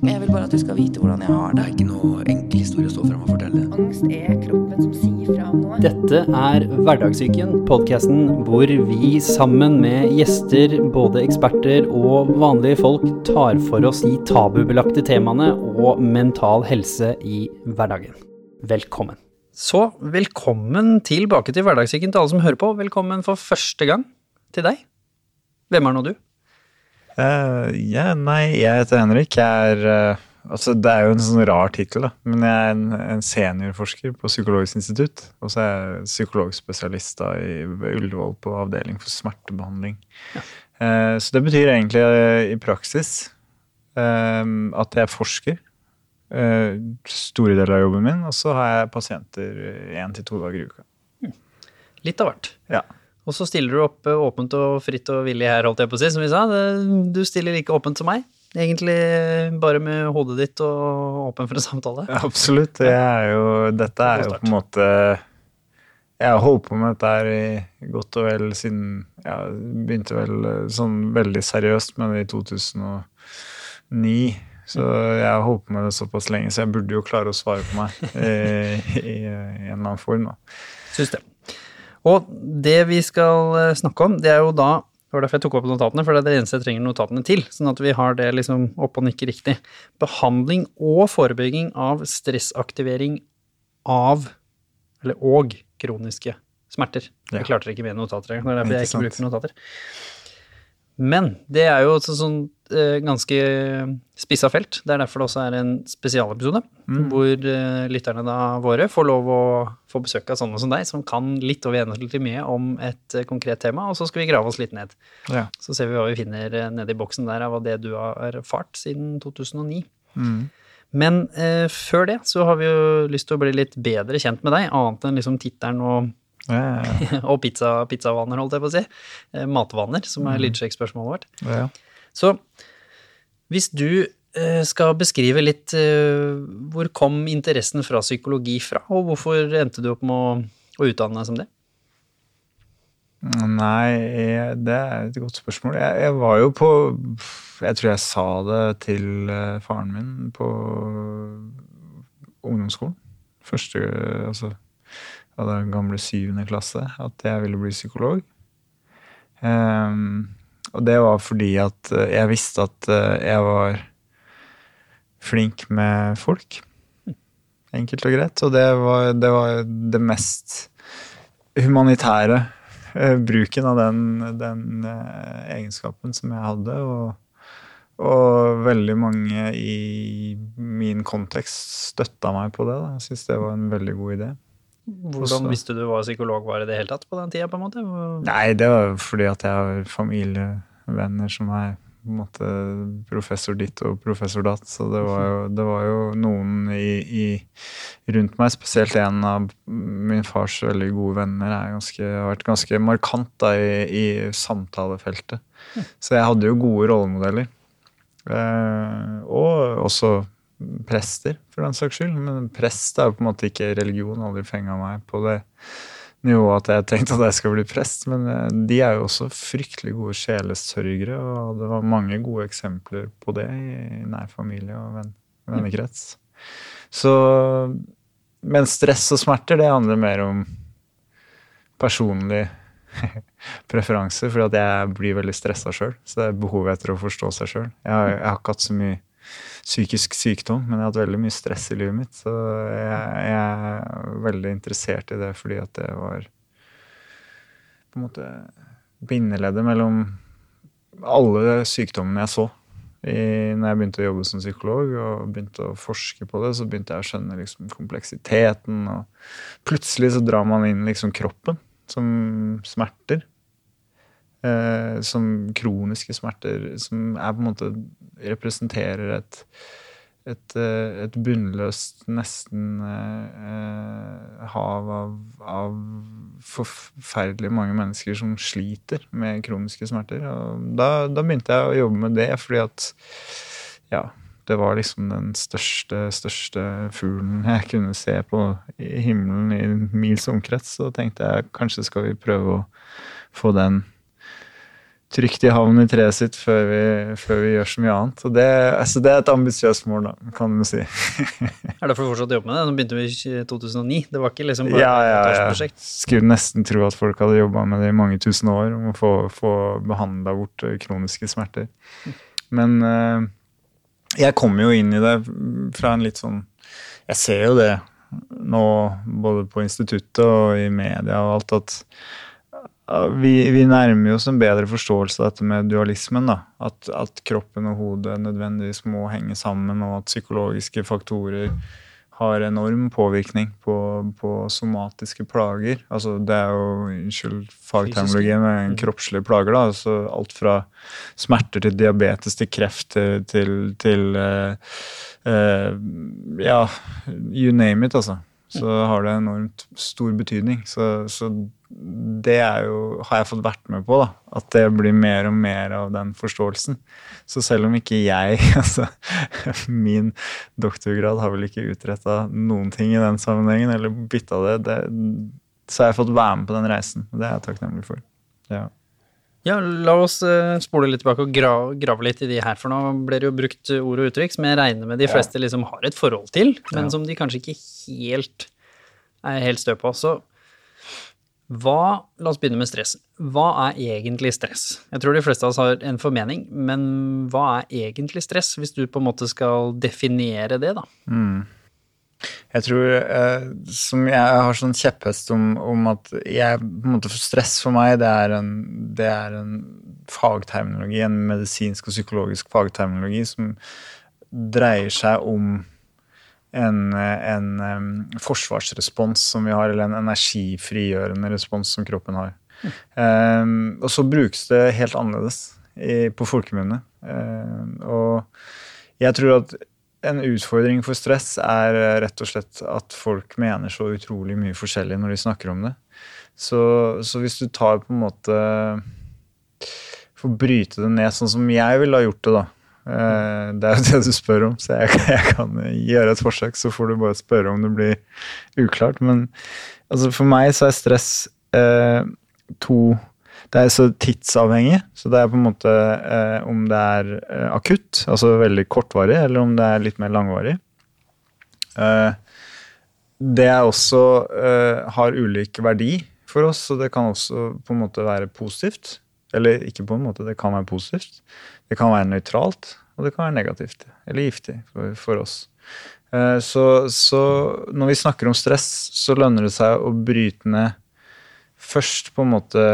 Jeg vil bare at du skal vite hvordan jeg har det. Det er ikke noe enkel historie å stå fram og fortelle. Angst er kroppen som sier fra om noe. Dette er Hverdagssyken, podkasten hvor vi sammen med gjester, både eksperter og vanlige folk, tar for oss de tabubelagte temaene og mental helse i hverdagen. Velkommen. Så velkommen tilbake til Hverdagssyken til alle som hører på. Velkommen for første gang til deg. Hvem er nå du? Eh, ja, nei, jeg heter Henrik. Jeg er uh, Altså, det er jo en sånn rar tittel, da. Men jeg er en, en seniorforsker på Psykologisk institutt. Og så er jeg psykologspesialist da i Ullevål på avdeling for smertebehandling. Eh, så det betyr egentlig i praksis at jeg forsker. store deler av jobben min. Og så har jeg pasienter én til to dager i uka. Litt av hvert. Ja. Og så stiller du opp eh, åpent og fritt og villig her, holdt jeg på å si, som vi sa. Du stiller like åpent som meg. Egentlig bare med hodet ditt og åpen for en samtale. Ja, absolutt. Det er jo, dette er jo på en måte Jeg har holdt på med dette her i godt og vel siden Jeg begynte vel eh, sånn veldig seriøst med det i 2009. Så jeg har holdt på med det såpass lenge, så jeg burde jo klare å svare på meg i, i, i en eller annen form. da. Syns det. Og det vi skal eh, snakke om, det er jo da Det var derfor jeg tok opp notatene, for det er det eneste jeg trenger notatene til. Sånn at vi har det liksom oppe og nikker riktig. Behandling og forebygging av stressaktivering av, eller og, kroniske smerter. Ja. Jeg klarte det ikke med notater engang. Det er derfor jeg Ikke bruker notater. Men det er jo sånn ganske spissa felt. Det er derfor det også er en spesialepisode, hvor eh, lytterne da våre får lov å få besøk av sånne som deg, som kan litt og gjennomsnittlig mye om et eh, konkret tema, og så skal vi grave oss litt ned. Ja. Så ser vi hva vi finner eh, nede i boksen der av det du har erfart siden 2009. Men eh, før det så har vi jo lyst til å bli litt bedre kjent med deg, annet enn liksom tittelen og Ja, ja, og pizza, pizzavaner, holdt jeg på å si. Eh, matvaner, som er lydsjekk-spørsmålet vårt. Så hvis du eh, skal beskrive litt eh, hvor kom interessen fra psykologi fra, og hvorfor endte du opp med å, å utdanne deg som det? Nei, det er et godt spørsmål. Jeg, jeg var jo på Jeg tror jeg sa det til eh, faren min på ungdomsskolen. Første Altså av den gamle syvende klasse. At jeg ville bli psykolog. Ehm, og det var fordi at eh, jeg visste at eh, jeg var flink med folk. Enkelt og greit. Og det var det, var det mest humanitære eh, bruken av den, den egenskapen som jeg hadde. Og, og veldig mange i min kontekst støtta meg på det. Da. Jeg syns det var en veldig god idé. Hvordan visste du hva psykolog var i det hele tatt på den tida, på en måte? Nei, det var fordi at jeg har familievenner som er på en måte professor ditt og professor datt. Så det var jo, det var jo noen i, i, rundt meg, spesielt en av min fars veldig gode venner, er ganske, har vært ganske markant da, i, i samtalefeltet. Så jeg hadde jo gode rollemodeller. Eh, og også prester, for den saks skyld. Men prest er jo på en måte ikke religion. Aldri fenga meg på det nivået at jeg tenkte at jeg skal bli prest. Men eh, de er jo også fryktelig gode sjelesørgere, og det var mange gode eksempler på det i nær familie og venn, vennekrets. Så Men stress og smerter, det handler mer om personlig preferanse, for at jeg blir veldig stressa sjøl. Så det er behovet etter å forstå seg sjøl. Jeg, jeg har ikke hatt så mye psykisk sykdom, men jeg har hatt veldig mye stress i livet mitt. Så jeg, jeg er veldig interessert i det fordi at det var på en måte bindeleddet mellom alle sykdommene jeg så. I, når jeg begynte å jobbe som psykolog og begynte å forske på det, så begynte jeg å skjønne liksom kompleksiteten. Og plutselig så drar man inn liksom kroppen som smerter. Eh, som kroniske smerter, som er på en måte representerer et, et, eh, et bunnløst, nesten eh, eh, hav av, av forferdelig mange mennesker som sliter med kroniske smerter. Og da, da begynte jeg å jobbe med det, fordi at ja, det var liksom den største, største fuglen jeg kunne se på himmelen i mils omkrets. Så tenkte jeg kanskje skal vi prøve å få den trygt i havn i treet sitt før vi, før vi gjør så mye annet. Og det, altså det er et ambisiøst mål, da, kan du si. er det for å fortsatt jobbe med det? Nå begynte vi i 2009. Det var ikke liksom bare ja, ja, et ja. årsprosjekt? Skulle nesten tro at folk hadde jobba med det i mange tusen år, om å få, få behandla bort eh, kroniske smerter. Men uh, jeg kommer jo inn i det fra en litt sånn Jeg ser jo det nå, både på instituttet og i media og alt, at vi, vi, nærmer oss en bedre forståelse av dette med dualismen. da, At, at, kroppen og hodet nødvendigvis må henge sammen, og at psykologiske faktorer har enorm påvirkning på, på somatiske plager. Altså det er jo, unnskyld fagtermologien, men kroppslige plager. da, altså Alt fra smerter til diabetes til kreft til, til, til uh, uh, Ja, you name it, altså så har det enormt stor betydning. Så, så, det jo, har jeg fått vært med på, da. At det blir mer og mer av den forståelsen. Så selv om ikke jeg altså, Min doktorgrad har vel ikke utretta noen ting i den sammenhengen, eller bytta det, det, så har jeg fått være med på den reisen. Det er jeg takknemlig for. Ja. Ja, la oss uh, spole litt tilbake og grave, grave litt i de her, for nå blir det jo brukt ord og uttrykk som jeg regner med de fleste liksom har et forhold til, men ja. som de kanskje ikke helt er helt stø på. Så hva La oss begynne med stress. Hva er egentlig stress? Jeg tror de fleste av oss har en formening, men hva er egentlig stress, hvis du på en måte skal definere det, da? Mm. Jeg tror eh, som Jeg har sånn kjepphest om, om, at jeg, på en måte stress for meg, det er, en, det er en fagterminologi, en medisinsk og psykologisk fagterminologi som dreier seg om en, en um, forsvarsrespons som vi har, eller en energifrigjørende respons som kroppen har. Mm. Um, og så brukes det helt annerledes i, på folkemunne. Um, og jeg tror at en utfordring for stress er eh, rett og slett at folk mener så utrolig mye forskjellig når de snakker om det. Så, så hvis du tar på en måte Får bryte det ned sånn som jeg ville ha gjort det, da. Eh, det er jo det du spør om, så jeg, jeg kan gjøre et forsøk. Så får du bare spørre om det blir uklart. Men altså for meg så er stress eh, to det er så tidsavhengig. Så det er på en måte eh, om det er eh, akutt, altså veldig kortvarig, eller om det er litt mer langvarig. Eh, det er også eh, har ulik verdi for oss, så det kan også på en måte være positivt. Eller ikke på en måte, det kan være positivt. Det kan være nøytralt, og det kan være negativt. Eller giftig for, for oss. Eh, så, så når vi snakker om stress, så lønner det seg å bryte ned først på en måte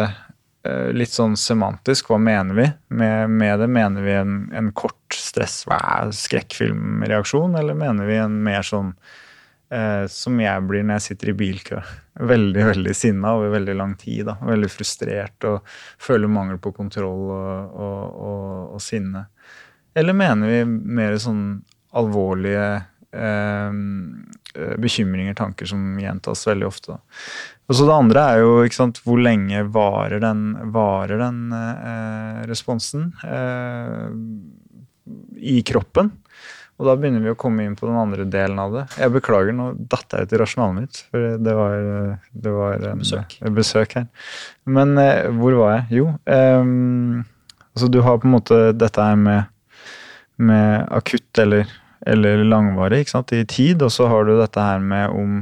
litt sånn semantisk. Hva mener vi med, med det? Mener vi en, en kort stress, skrekkfilmreaksjon, eller mener vi en mer sånn eh, som jeg blir når jeg sitter i bilkø? Veldig veldig sinna over veldig lang tid. Da. Veldig frustrert og føler mangel på kontroll og, og, og, og sinne. Eller mener vi mer sånn alvorlige eh, bekymringer, tanker som gjentas veldig ofte? Og så Det andre er jo sant, hvor lenge varer den, varer den eh, responsen eh, i kroppen. Og da begynner vi å komme inn på den andre delen av det. Jeg beklager, nå datt jeg ut i rasjonalet mitt. For det var, det var en, besøk. En besøk her. Men eh, hvor var jeg? Jo, altså du har på en måte dette her med, med akutt eller eller langvarig ikke sant, i tid. Og så har du dette her med om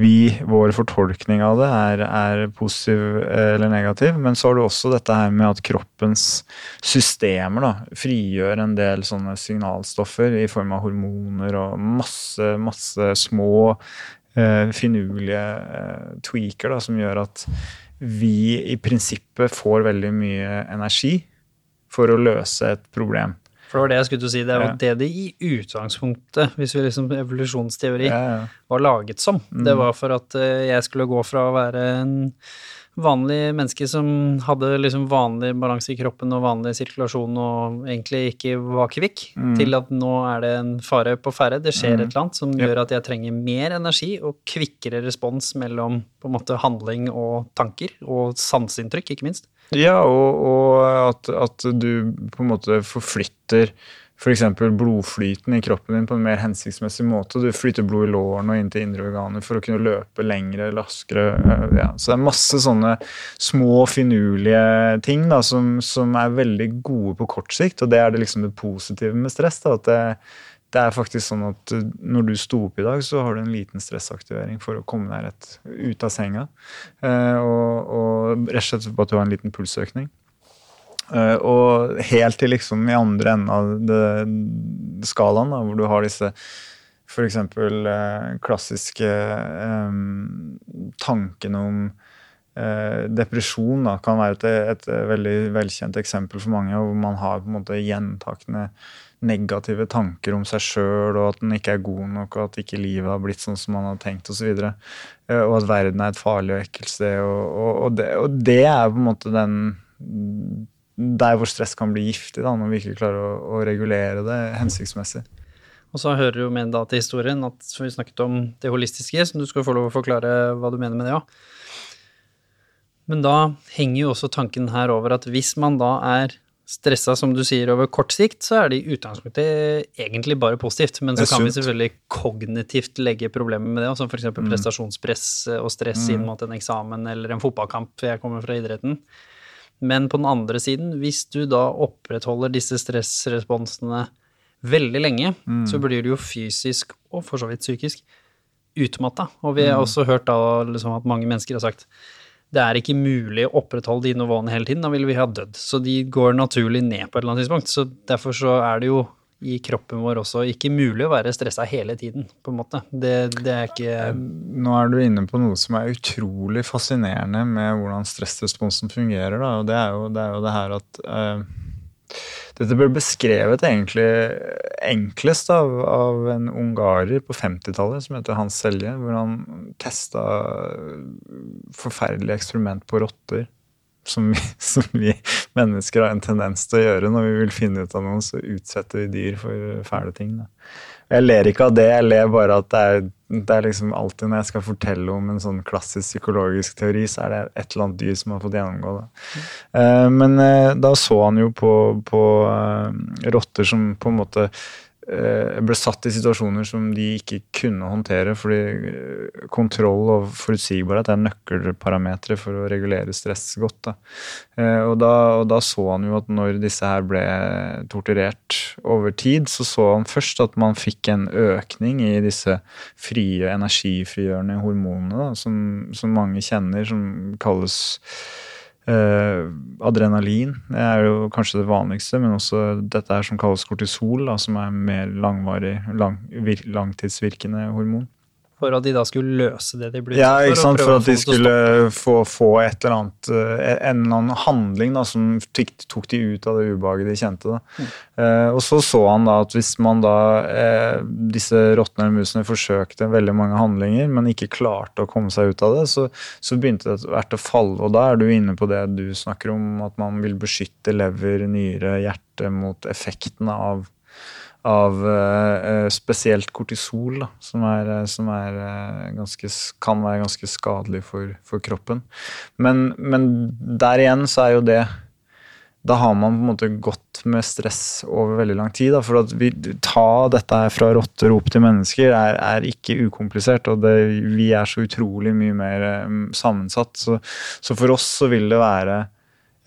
vi, vår fortolkning av det, er, er, positiv eller negativ. Men så har du også dette her med at kroppens systemer da, frigjør en del sånne signalstoffer i form av hormoner og masse, masse små eh, finurlige eh, tweaker da, som gjør at vi i prinsippet får veldig mye energi for å løse et problem. For det var det jeg skulle til å si. Det er jo ja. det det i utgangspunktet, hvis vi liksom evolusjonsteori, ja, ja. var laget som. Mm. Det var for at eh, jeg skulle gå fra å være en vanlig menneske som hadde liksom vanlig balanse i kroppen og vanlig sirkulasjon og egentlig ikke var kvikk, mm. til at nå er det en fare på ferde. Det skjer mm. et eller annet som gjør at jeg trenger mer energi og kvikkere respons mellom på en måte handling og tanker, og sanseinntrykk, ikke minst. Ja, og, og at, at, du på en måte forflytter f.eks. For blodflyten i kroppen din på en mer hensiktsmessig måte. Du flytter blod i lårene og inn til indre organer for å kunne løpe lengre, raskere. Ja. Så det er masse sånne små, finurlige ting da, som, som, er veldig gode på kort sikt, og det er det liksom det positive med stress. da, at det, det er faktisk sånn at når du sto opp i dag, så har du en liten stressaktivering for å komme deg rett ut av senga. Eh, og, og rett og slett på at du har en liten pulsøkning. Eh, og helt til liksom i andre enden av det, skalaen, da, hvor du har disse f.eks. Eh, klassiske eh, tankene om eh, depresjon da, kan være et, et, veldig velkjent eksempel for mange, hvor man har på en måte gjentakende negative tanker om seg sjøl, og at den ikke er god nok, og at ikke livet har blitt sånn som man har tenkt osv. Og, så og at verden er et farlig og ekkelt sted. Og, og, og, det, og, det, er på en måte den Der hvor stress kan bli giftig, da, når vi ikke klarer å, å regulere det hensiktsmessig. Og så hører jo med da til historien at som vi snakket om det holistiske, så du skal få lov å forklare hva du mener med det òg. Men da henger jo også tanken her over at hvis man da er stressa, som du sier, over kort sikt, så er det i utgangspunktet egentlig bare positivt. Men så kan vi selvfølgelig kognitivt legge problemer med det, som f.eks. Mm. prestasjonspress og stress mm. inn mot en eksamen eller en fotballkamp, jeg kommer fra idretten. Men på den andre siden, hvis du da opprettholder disse stressresponsene veldig lenge, mm. så blir du jo fysisk, og for så vidt psykisk, utmatta. Og vi har mm. også hørt da liksom, at mange mennesker har sagt det er ikke mulig å opprettholde de nivåene hele tiden, da ville vi ha dødd. Så de går naturlig ned på et eller annet tidspunkt. Så derfor så er det jo i kroppen vår også ikke mulig å være stressa hele tiden, på en måte. Det, det, er ikke eh, Nå er du inne på noe som er utrolig fascinerende med hvordan stressresponsen fungerer, da. Og det er jo det, er jo det her at uh, dette ble beskrevet egentlig enklest av, av en ungarer på 50-tallet som heter Hans Selje, hvor han testa forferdelige eksperiment på rotter. Som vi, som vi, mennesker har en tendens til å gjøre når vi vil finne ut av noe, så utsetter vi dyr for fæle ting. Da. Jeg ler ikke av det, jeg ler bare at det er, det er liksom alltid når jeg skal fortelle om en sånn klassisk psykologisk teori, så er det et eller annet dyr som har fått gjennomgå det. Mm. men uh, da så han jo på, på uh, rotter som på en måte Eh, ble satt i situasjoner som de ikke kunne håndtere. Fordi eh, kontroll og forutsigbarhet er nøkkelparametere for å regulere stress godt. Da. Eh, og, da, og, da, så han jo at når disse her ble torturert over tid, så så han først at man fikk en økning i disse frie, energifrigjørende hormonene da, som, som mange kjenner, som kalles Eh, adrenalin er jo kanskje det vanligste, men også dette her som kalles kortisol, da, som er mer langvarig, lang, vir, langtidsvirkende hormon. For at de da skulle løse det de ble ja, ikke Sant, for at de skulle få, få, et eller annet, eh, en eller annen handling da, som tok, tok de ut av det ubehaget de kjente. Mm. Eh, og så så han da at hvis man da eh, disse råtne musene forsøkte veldig mange handlinger, men ikke klarte å komme seg ut av det, så, så begynte det etter hvert å falle. Og da er du inne på det du snakker om, at man vil beskytte lever, nyre, hjerte mot effektene av av uh, spesielt kortisol, da, som, er, eh, som er, ganske, kan være ganske skadelig for, for kroppen. Men, men, der igjen så er jo det Da har man på en måte gått med stress over veldig lang tid. Da, for at vi, ta dette her fra rotter opp til mennesker er, er ikke ukomplisert. Og det, vi er så utrolig mye mer sammensatt. Så, så for oss så vil det være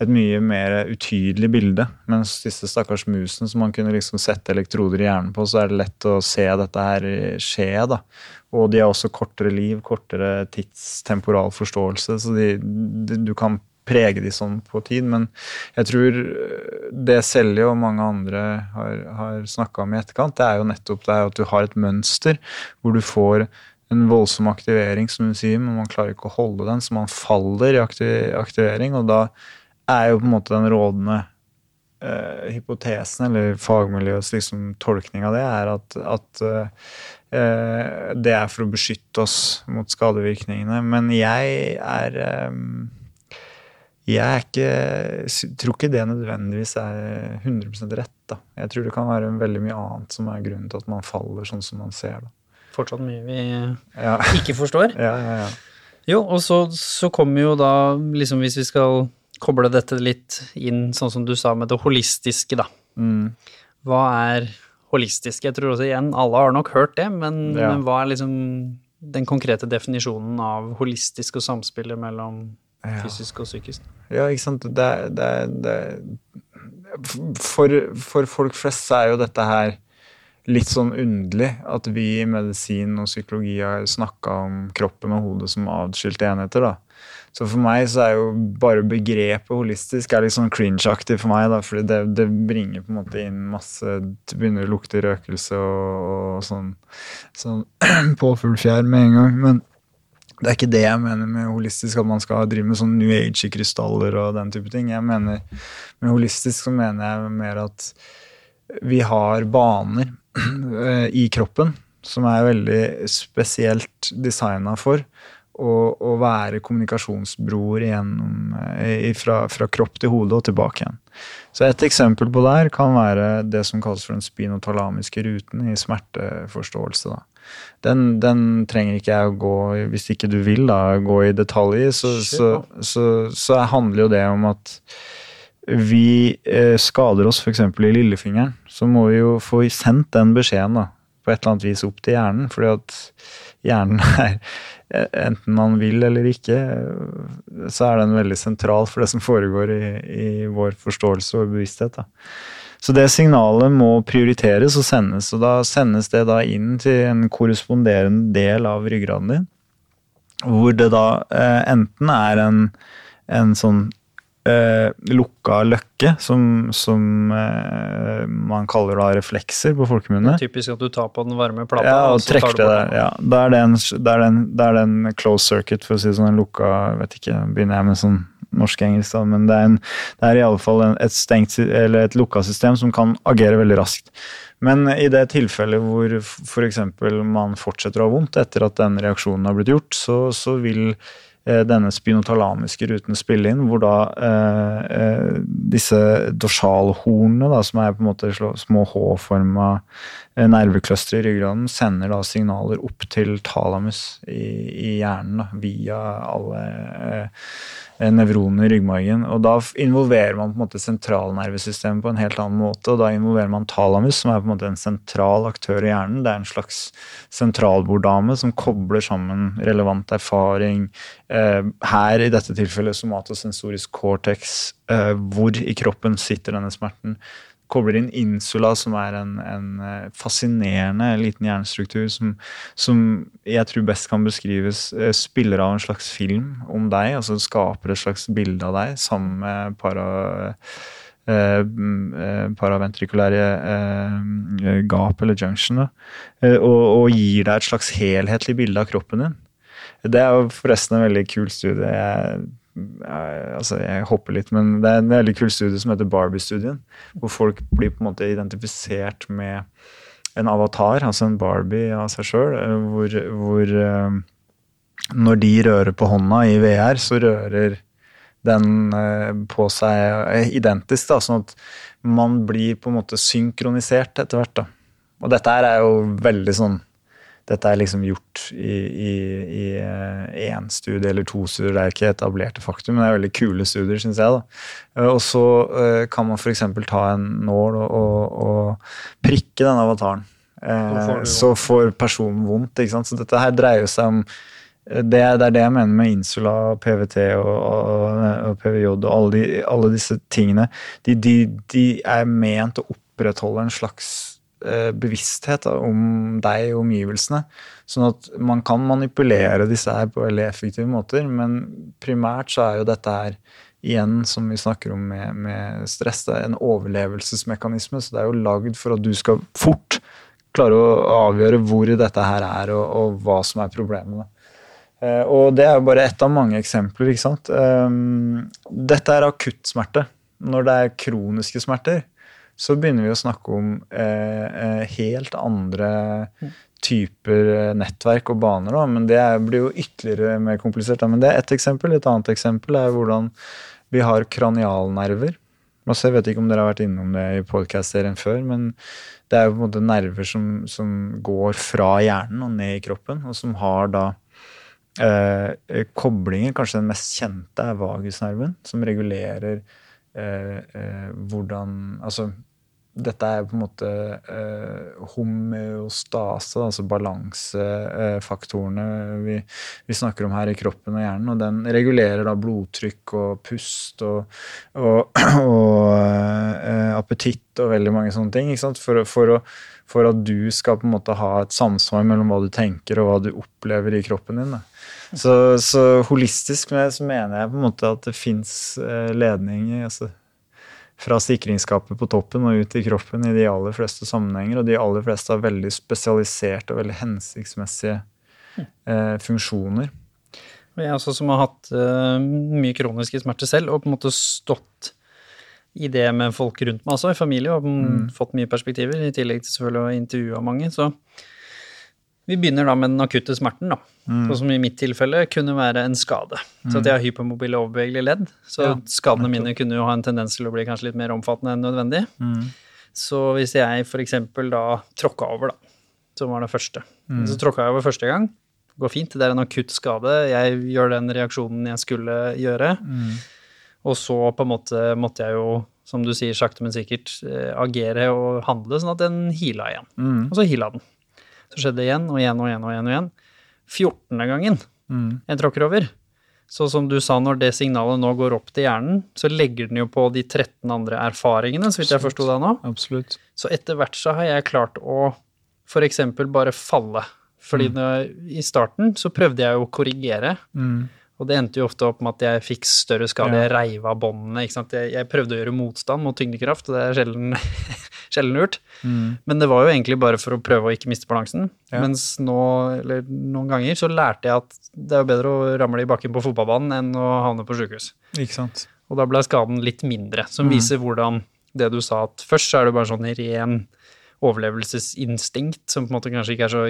et mye mer utydelig bilde. Mens disse stakkars musene som man kunne liksom sette elektroder i hjernen på, så er det lett å se dette her skje. da. Og de har også kortere liv, kortere tidstemporal forståelse, så de, de, du kan prege de sånn på tid. Men jeg tror det Selje og mange andre har, har snakka om i etterkant, det er jo nettopp det at du har et mønster hvor du får en voldsom aktivering, som hun sier, men man klarer ikke å holde den, så man faller i aktivering. og da er jo på en måte den rådende uh, hypotesen, eller fagmiljøets liksom, tolkning av det, er at, at uh, det er for å beskytte oss mot skadevirkningene. Men jeg er um, jeg er ikke, tror ikke det nødvendigvis er 100 rett. da. Jeg tror det kan være veldig mye annet som er grunnen til at man faller sånn som man ser. da. Fortsatt mye vi ja. ikke forstår. ja, ja, ja. Jo, og så, så kommer jo da, liksom hvis vi skal koble dette litt inn, sånn som du sa, med det holistiske, da. Mm. Hva er holistisk? Jeg tror også igjen, alle har nok hørt det, men, Ja. men hva er liksom den konkrete definisjonen av holistisk og samspillet mellom Ja. fysisk og psykisk? Ja, ikke sant. Det, det, det, for, for folk flest er jo dette her litt sånn underlig at vi i medisin og psykologi har snakka om kroppen og hodet som atskilte enheter. da. Så for meg så er jo bare begrepet holistisk er litt sånn cringe-aktig for meg. da, fordi det, det bringer på en måte inn masse Det begynner å lukte røkelse og, og sånn, sånn påfuglfjær med en gang. Men det er ikke det jeg mener med holistisk, at man skal drive med sånn New Age-krystaller og den type ting. Jeg mener, Med holistisk så mener jeg mer at vi har baner eh, i kroppen som er veldig spesielt designa for å, å være kommunikasjonsbroer igjennom, eh, fra, fra kropp til hode og tilbake igjen. Så et eksempel på det her kan være det som kalles for den spinotalamiske ruten i smerteforståelse. da. Den, den trenger ikke jeg å gå hvis ikke du vil da, gå i detalj i, så, så, så, så handler jo det om at vi eh, skader oss f.eks. i lillefingeren, så må vi jo få sendt den beskjeden da, på et eller annet vis opp til hjernen. fordi at hjernen er, enten man vil eller ikke, så er den veldig sentral for det som foregår i, i vår forståelse og bevissthet. da. Så det signalet må prioriteres og sendes, og da sendes det da inn til en korresponderende del av ryggraden din, hvor det da eh, enten er en, en sånn eh, lukka løkke, som, som eh, man kaller da reflekser på folkemunne. Typisk at du tar på den varme plata, Ja, og så tar trekker du det der. den. Ja. Da er det en, det er det en, da er det en closed circuit, for å si det sånn, en lukka vet ikke, Begynner jeg med sånn norsk-engelsk, da, men det er, en, det er i alle fall en, et stengt, eller et lukka system som kan agere veldig raskt. Men i det tilfellet hvor f.eks. man fortsetter å ha vondt etter at den reaksjonen har blitt gjort, så, så vil denne spinotalamiske ruten spille inn, hvor da eh, eh, disse dorsalhornene, da, som er på en måte små H-forma nervekløstre nerveclustre i ryggraden, sender da signaler opp til talamus i, i hjernen da, via alle eh, nevroner i ryggmargen. Og da involverer man på en måte sentralnervesystemet på en helt annen måte. Og da involverer man talamus, som er på en måte en sentral aktør i hjernen. Det er en slags sentralborddame som kobler sammen relevant erfaring. Eh, her i dette tilfellet somatosensorisk cortex. Eh, hvor i kroppen sitter denne smerten? Kobler inn insula, som er en, en eh, fascinerende liten hjernestruktur som, som jeg tror best kan beskrives eh, spiller av en slags film om deg. altså Skaper et slags bilde av deg sammen med para, eh, eh, paraventrikulære eh, gap eller junction. Eh, og, og gir deg et slags helhetlig bilde av kroppen din. Det er jo forresten en veldig kul studie. Jeg, altså jeg hopper litt, men det er en veldig kul studie som heter Barbie-studien. Hvor folk blir på en måte identifisert med en avatar, altså en Barbie av seg sjøl. Hvor, hvor eh, når de rører på hånda i VR, så rører den eh, på seg eh, identisk. da, Sånn at man blir på en måte synkronisert etter hvert. da. Og dette her er jo veldig sånn dette er liksom gjort i, én studie eller to studier. Det er ikke etablerte faktum, men det er veldig kule studier, syns jeg. da. Eh, Og så eh, kan man f.eks. ta en nål og, og, og prikke denne avataren. Eh, Så får så får personen vondt. ikke sant? Så dette her dreier seg om eh, det, det er det jeg mener med insula, PVT og, og, og PVJ og alle, de, alle disse tingene. De, de, de er ment å opprettholde en slags eh, bevissthet da, om deg og omgivelsene. Sånn at man kan manipulere disse her på veldig effektive måter, men primært så er jo dette her igjen, som vi snakker om med, med stress, det er en overlevelsesmekanisme. Så det er jo lagd for at du skal fort klare å avgjøre hvor dette her er, og, og hva som er problemene. Eh, og det er jo bare ett av mange eksempler. ikke sant? Um, dette er akuttsmerte. Når det er kroniske smerter, så begynner vi å snakke om eh, eh, helt andre typer eh, nettverk og baner. Da. Men det blir jo ytterligere mer komplisert. Da. Men det er ett eksempel. Et annet eksempel er hvordan vi har kranialnerver. Altså, jeg vet ikke om dere har vært innom det i podcast-serien før, men det er jo på en måte nerver som, som går fra hjernen og ned i kroppen, og som har da eh, koblinger. Kanskje den mest kjente er vagusnerven, som regulerer eh, eh, hvordan Altså dette er på en måte eh, homeostase, altså balansefaktorene vi, vi, snakker om her i kroppen og hjernen. Og den regulerer da blodtrykk og pust og, og, og eh, appetitt og veldig mange sånne ting. For, for, å, for, at du skal på en måte ha et samsvar mellom hva du tenker og hva du opplever i kroppen din. Så, så, holistisk med, så mener jeg på en måte at det fins ledning altså fra sikringsskapet på toppen og ut i kroppen i de aller fleste sammenhenger. Og de aller fleste har veldig spesialiserte og veldig hensiktsmessige eh, funksjoner. Jeg også som har hatt uh, mye kroniske smerter selv, og på en måte stått i det med folk rundt meg altså i familie, og mm. fått mye perspektiver, i tillegg til selvfølgelig å intervjue mange. Så vi begynner da med den akutte smerten, da. Mm. Som i mitt tilfelle kunne være en skade. Så at jeg har hypermobile overbevegelige ledd. Så ja, skadene mine kunne jo ha en tendens til å bli kanskje litt mer omfattende enn nødvendig. Mm. Så hvis jeg f.eks. da tråkka over, da, som var det første mm. Så tråkka jeg over første gang. Det går fint, det er en akutt skade. Jeg gjør den reaksjonen jeg skulle gjøre. Mm. Og så på en måte måtte jeg jo, som du sier, sakte, men sikkert eh, agere og handle sånn at den heala igjen. Mm. Og så heala den. Så skjedde det igjen og igjen og igjen og igjen. og igjen. 14. gangen mm. jeg tråkker over. Så som du sa, når det signalet nå går opp til hjernen, så legger den jo på de 13 andre erfaringene, så vidt jeg forsto deg nå. Absolutt. Så etter hvert så har jeg klart å f.eks. bare falle. Fordi mm. når, i starten så prøvde jeg jo å korrigere. Mm. Og det endte jo ofte opp med at jeg fikk større skade. Ja. Jeg reiv av båndene. Jeg, jeg, prøvde å gjøre motstand mot tyngdekraft, og det er sjelden, sjelden lurt. Mm. Men det var jo egentlig bare for å prøve å ikke miste balansen. Ja. Mens nå, eller noen ganger, så lærte jeg at det er jo bedre å ramle i bakken på fotballbanen enn å havne på sjukehus. Ikke sant. Og da ble skaden litt mindre, som mm. viser hvordan det du sa, at først så er det bare sånn ren overlevelsesinstinkt som på en måte kanskje ikke er så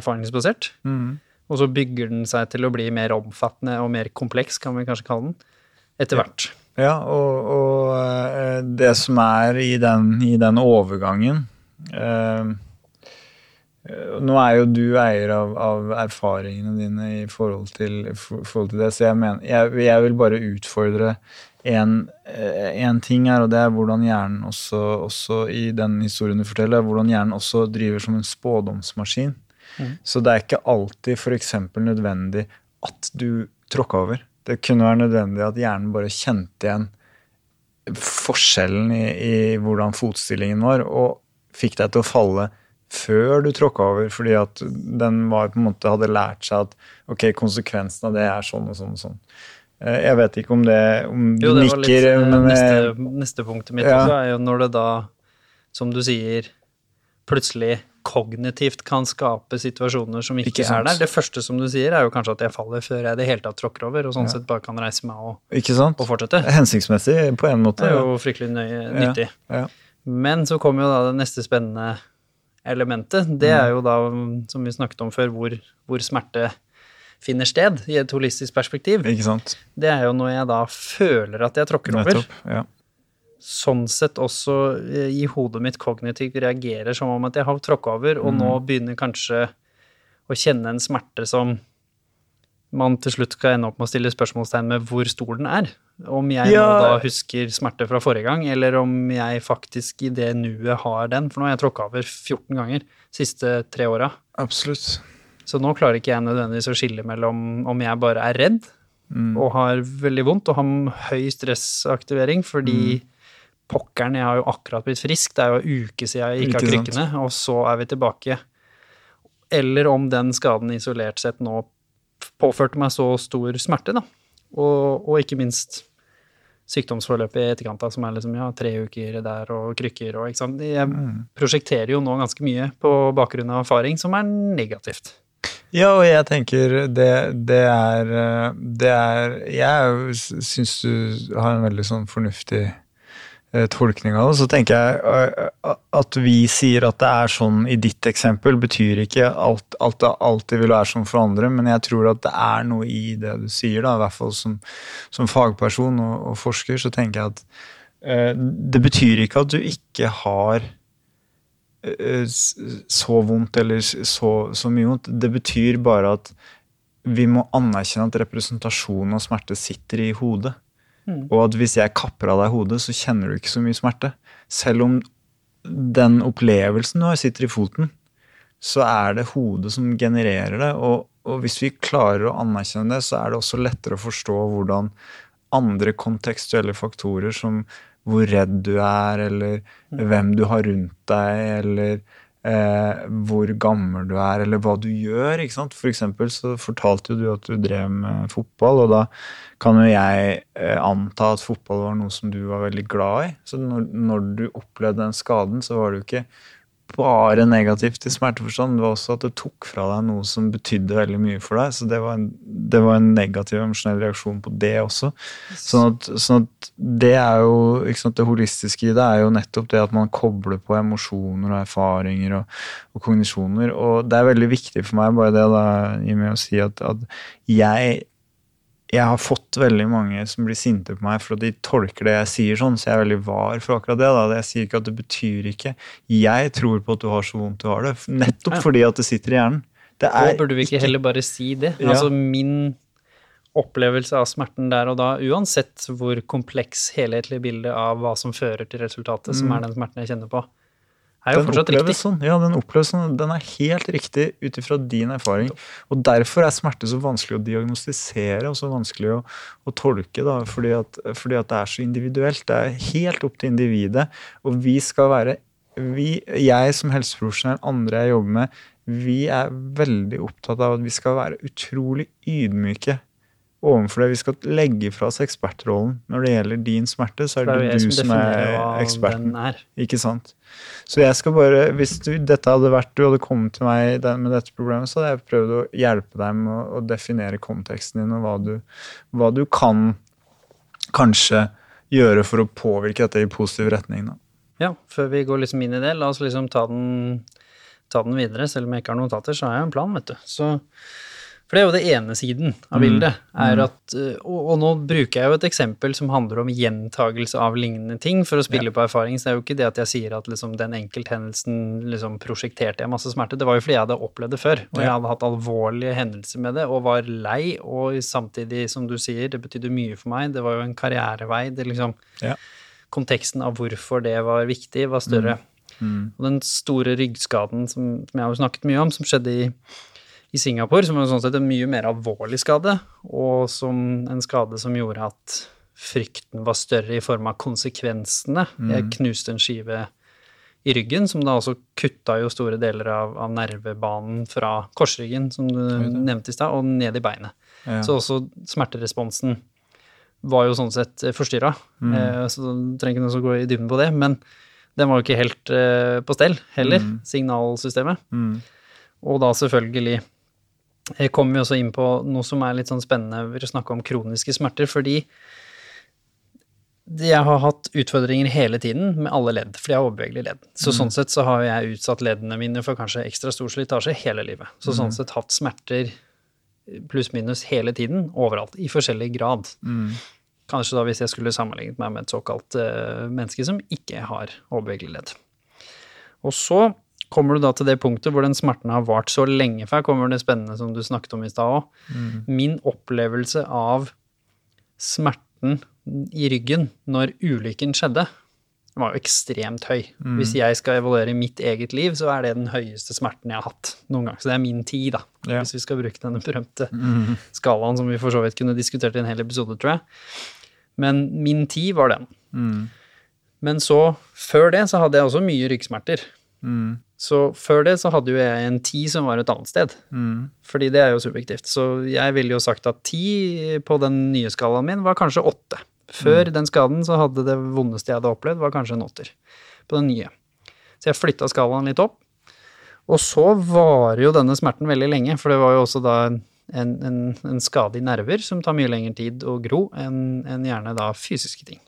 erfaringsbasert. Mm. Og så bygger den seg til å bli mer omfattende og mer kompleks, kan vi kanskje kalle den, etter hvert. Ja, og, og eh, det som er i den, i den overgangen eh, Nå er jo du eier av, av, erfaringene dine i forhold til, for, forhold til det, så jeg, mener, jeg, jeg vil bare utfordre en, eh, ting her, og det er hvordan hjernen også, også i den historien du forteller, hvordan hjernen også driver som en spådomsmaskin. Så det er ikke alltid f.eks. nødvendig at du tråkka over. Det kunne være nødvendig at hjernen bare kjente igjen forskjellen i, i hvordan fotstillingen var, og fikk deg til å falle før du tråkka over, fordi at den var, på en måte hadde lært seg at ok, konsekvensen av det er sånn og sånn og sånn. Eh, jeg vet ikke om det om Jo, det nikker, litt eh, men, neste, neste punktet mitt ja. er jo når det da, som du sier, plutselig kognitivt kan skape situasjoner som ikke, ikke er der. Det første som du sier, er jo kanskje at jeg faller før jeg i det hele tatt tråkker over, og sånn ja. sett bare kan reise meg og, og fortsette. Hensiktsmessig på en måte. Det er jo fryktelig nøye, nyttig. Ja. Ja. Men så kommer jo da det neste spennende elementet. Det er jo da, som vi snakket om før, hvor, hvor smerte finner sted i et holistisk perspektiv. Ikke sant? Det er jo når jeg da føler at jeg tråkker over. Nettopp, ja sånn sett også eh, i hodet mitt kognitivt reagerer som om at jeg har tråkka over, og mm. nå begynner kanskje å kjenne en smerte som man til slutt skal ende opp med å stille spørsmålstegn med hvor stor den er. Om jeg ja. nå da husker smerte fra forrige gang, eller om jeg faktisk i det nuet har den. For nå har jeg tråkka over 14 ganger de siste tre åra. Absolutt. Så nå klarer ikke jeg nødvendigvis å skille mellom om jeg bare er redd mm. og har veldig vondt og har høy stressaktivering fordi mm pokkeren, jeg har jo akkurat blitt frisk, det er jo en uke siden jeg gikk av krykkene, og så er vi tilbake. Eller om den skaden isolert sett nå påførte meg så stor smerte, da. Og, og ikke minst sykdomsforløpet i etterkant, da, som er liksom ja, tre uker der og krykker og ikke sant. Jeg mm. prosjekterer jo nå ganske mye på bakgrunn av erfaring som er negativt. Ja, og jeg tenker det, det er Det er Jeg syns du har en veldig sånn fornuftig Eh, tolkning av det. Så tenker jeg eh, at vi sier at det er sånn i ditt eksempel, betyr ikke alt, alt det alltid vil være sånn for andre, men jeg tror at det er noe i det du sier, da, i hvert fall som, som fagperson og, og, forsker, så tenker jeg at det betyr ikke at du ikke har så vondt eller så, så mye vondt. Det betyr bare at vi må anerkjenne at representasjonen av smerte sitter i hodet. Mm. Og at hvis jeg kapper av deg hodet, så kjenner du ikke så mye smerte. Selv om den opplevelsen du har, sitter i foten, så er det hodet som genererer det. Og, og hvis vi klarer å anerkjenne det, så er det også lettere å forstå hvordan andre kontekstuelle faktorer som hvor redd du er, eller hvem du har rundt deg, eller eh, hvor gammel du er, eller hva du gjør. ikke sant? For eksempel så fortalte jo du at du drev med fotball, og da kan jo jeg eh, anta at fotball var noe som du var veldig glad i. Så når, når du opplevde den skaden, så var det jo ikke bare negativt i smerteforstand. Det var også at det tok fra deg noe som betydde veldig mye for deg. Så det var en, det var en negativ emosjonell reaksjon på det også. Sånn at, sånn at det er jo ikke sant, Det holistiske i det er jo nettopp det at man kobler på emosjoner og erfaringer og, og kognisjoner. Og det er veldig viktig for meg bare det da, i med å si at, at jeg jeg har fått veldig mange som blir sinte på meg for at de tolker det jeg sier sånn, så jeg er veldig var for akkurat det. da. Jeg sier ikke at det betyr ikke. Jeg tror på at du har så vondt du har det, nettopp Ja. fordi at det sitter i hjernen. Det er Og burde vi ikke heller bare si det? Ja. Altså min opplevelse av smerten der og da, uansett hvor kompleks helhetlig bilde av hva som fører til resultatet, som er den smerten jeg kjenner på, er jo den fortsatt riktig. sånn. Ja, den oppleves sånn. Den er helt riktig ut ifra din erfaring. Og derfor er smerte så vanskelig å diagnostisere og så vanskelig å, å tolke. Da, fordi, at, fordi at det er så individuelt. Det er helt opp til individet. Og vi skal være vi, Jeg som helseprofesjonell, andre jeg jobber med, vi er veldig opptatt av at vi skal være utrolig ydmyke overfor det. Vi skal legge fra oss ekspertrollen. Når det gjelder din smerte, så er Det det er du som som er eksperten. er. Ikke sant? Så jeg skal bare, hvis du, dette hadde vært du hadde kommet til meg med dette problemet, så hadde jeg prøvd å hjelpe deg med å, å definere konteksten din og hva du, hva du kan kanskje gjøre for å påvirke dette i positiv retning. Da. Ja, før vi går liksom inn i det, la oss liksom ta den, ta den videre. Selv om jeg ikke har notater, så har jeg en plan, vet du. Så, for det er jo det ene siden av bildet. er at, eh, og, og nå bruker jeg jo et eksempel som handler om gjentagelse av lignende ting for å spille på erfaring. Så det er jo ikke det at jeg sier at liksom, den enkelthendelsen liksom, prosjekterte jeg masse smerte. Det var jo fordi jeg hadde opplevd det før, og jeg hadde hatt alvorlige hendelser med det og var lei. Og samtidig, som du sier, det betydde mye for meg. Det var jo en karrierevei. det liksom Ja. konteksten av hvorfor det var viktig, var større. Mm. Og den store ryggskaden som, som jeg har snakket mye om, som skjedde i, i Singapore, som var sånn sett en mye mer alvorlig skade, og som en skade som gjorde at frykten var større i form av konsekvensene. Jeg knuste en skive i ryggen, som da også kutta jo store deler av, av nervebanen fra korsryggen, som du nevnte i stad, og ned i beinet. Ja. Så også smerteresponsen var jo sånn sett forstyrra. Eh, så du trenger ikke noe som går i dybden på det, men den var jo ikke helt eh, på stell heller, signalsystemet. Mm. Og da selvfølgelig eh, kommer vi også inn på noe som er litt sånn spennende ved å snakke om kroniske smerter, fordi jeg har hatt utfordringer hele tiden med alle ledd, fordi jeg har overbevegelige ledd. Så sånn sett så har jeg utsatt leddene mine for kanskje ekstra stor slitasje hele livet. Så sånn sett hatt smerter pluss-minus hele tiden, overalt, i forskjellig grad. Kanskje da hvis jeg skulle sammenlignet meg med et såkalt uh, menneske som ikke har overbevegelige ledd. Og så kommer du da til det punktet hvor den smerten har vart så lenge, for her kommer det spennende som du snakket om i stad òg. Min opplevelse av smerten i ryggen når ulykken skjedde, var jo ekstremt høy. Hvis jeg skal evaluere mitt eget liv, så er det den høyeste smerten jeg har hatt noen gang. Så det er min tid, da. Ja. Hvis vi skal bruke denne berømte skalaen som vi for så vidt kunne diskutert i en hel episode, tror jeg. Men min tid var den. Mm. Men så, før det, så hadde jeg også mye ryggsmerter. Mm. Så før det så hadde jo jeg en ti som var et annet sted. Mm. Fordi det er jo subjektivt. Så jeg ville jo sagt at ti på den nye skalaen min var kanskje åtte. Før den skaden så hadde det vondeste jeg hadde opplevd, var kanskje en åtter. På den nye. Så jeg flytta skalaen litt opp. Og så varer jo denne smerten veldig lenge, for det var jo også da en, en, en, en skade i nerver som tar mye lengre tid å gro enn enn gjerne da fysiske ting.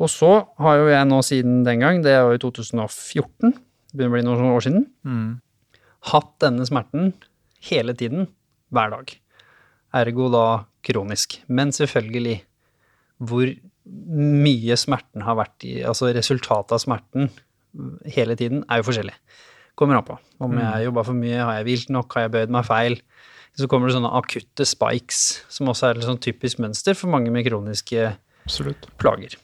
Og så har jo jeg nå siden den gang, det er jo i 2014, det begynner å bli noen år siden, Mm. hatt denne smerten hele tiden, hver dag. Ergo da kronisk. Men selvfølgelig, hvor mye smerten har vært i, altså resultatet av smerten hele tiden, er jo forskjellig. Kommer an på. Om jeg har jobba for mye, har jeg hvilt nok, har jeg bøyd meg feil? Så kommer det sånne akutte spikes, som også er et sånn typisk mønster for mange med kroniske Absolutt. plager.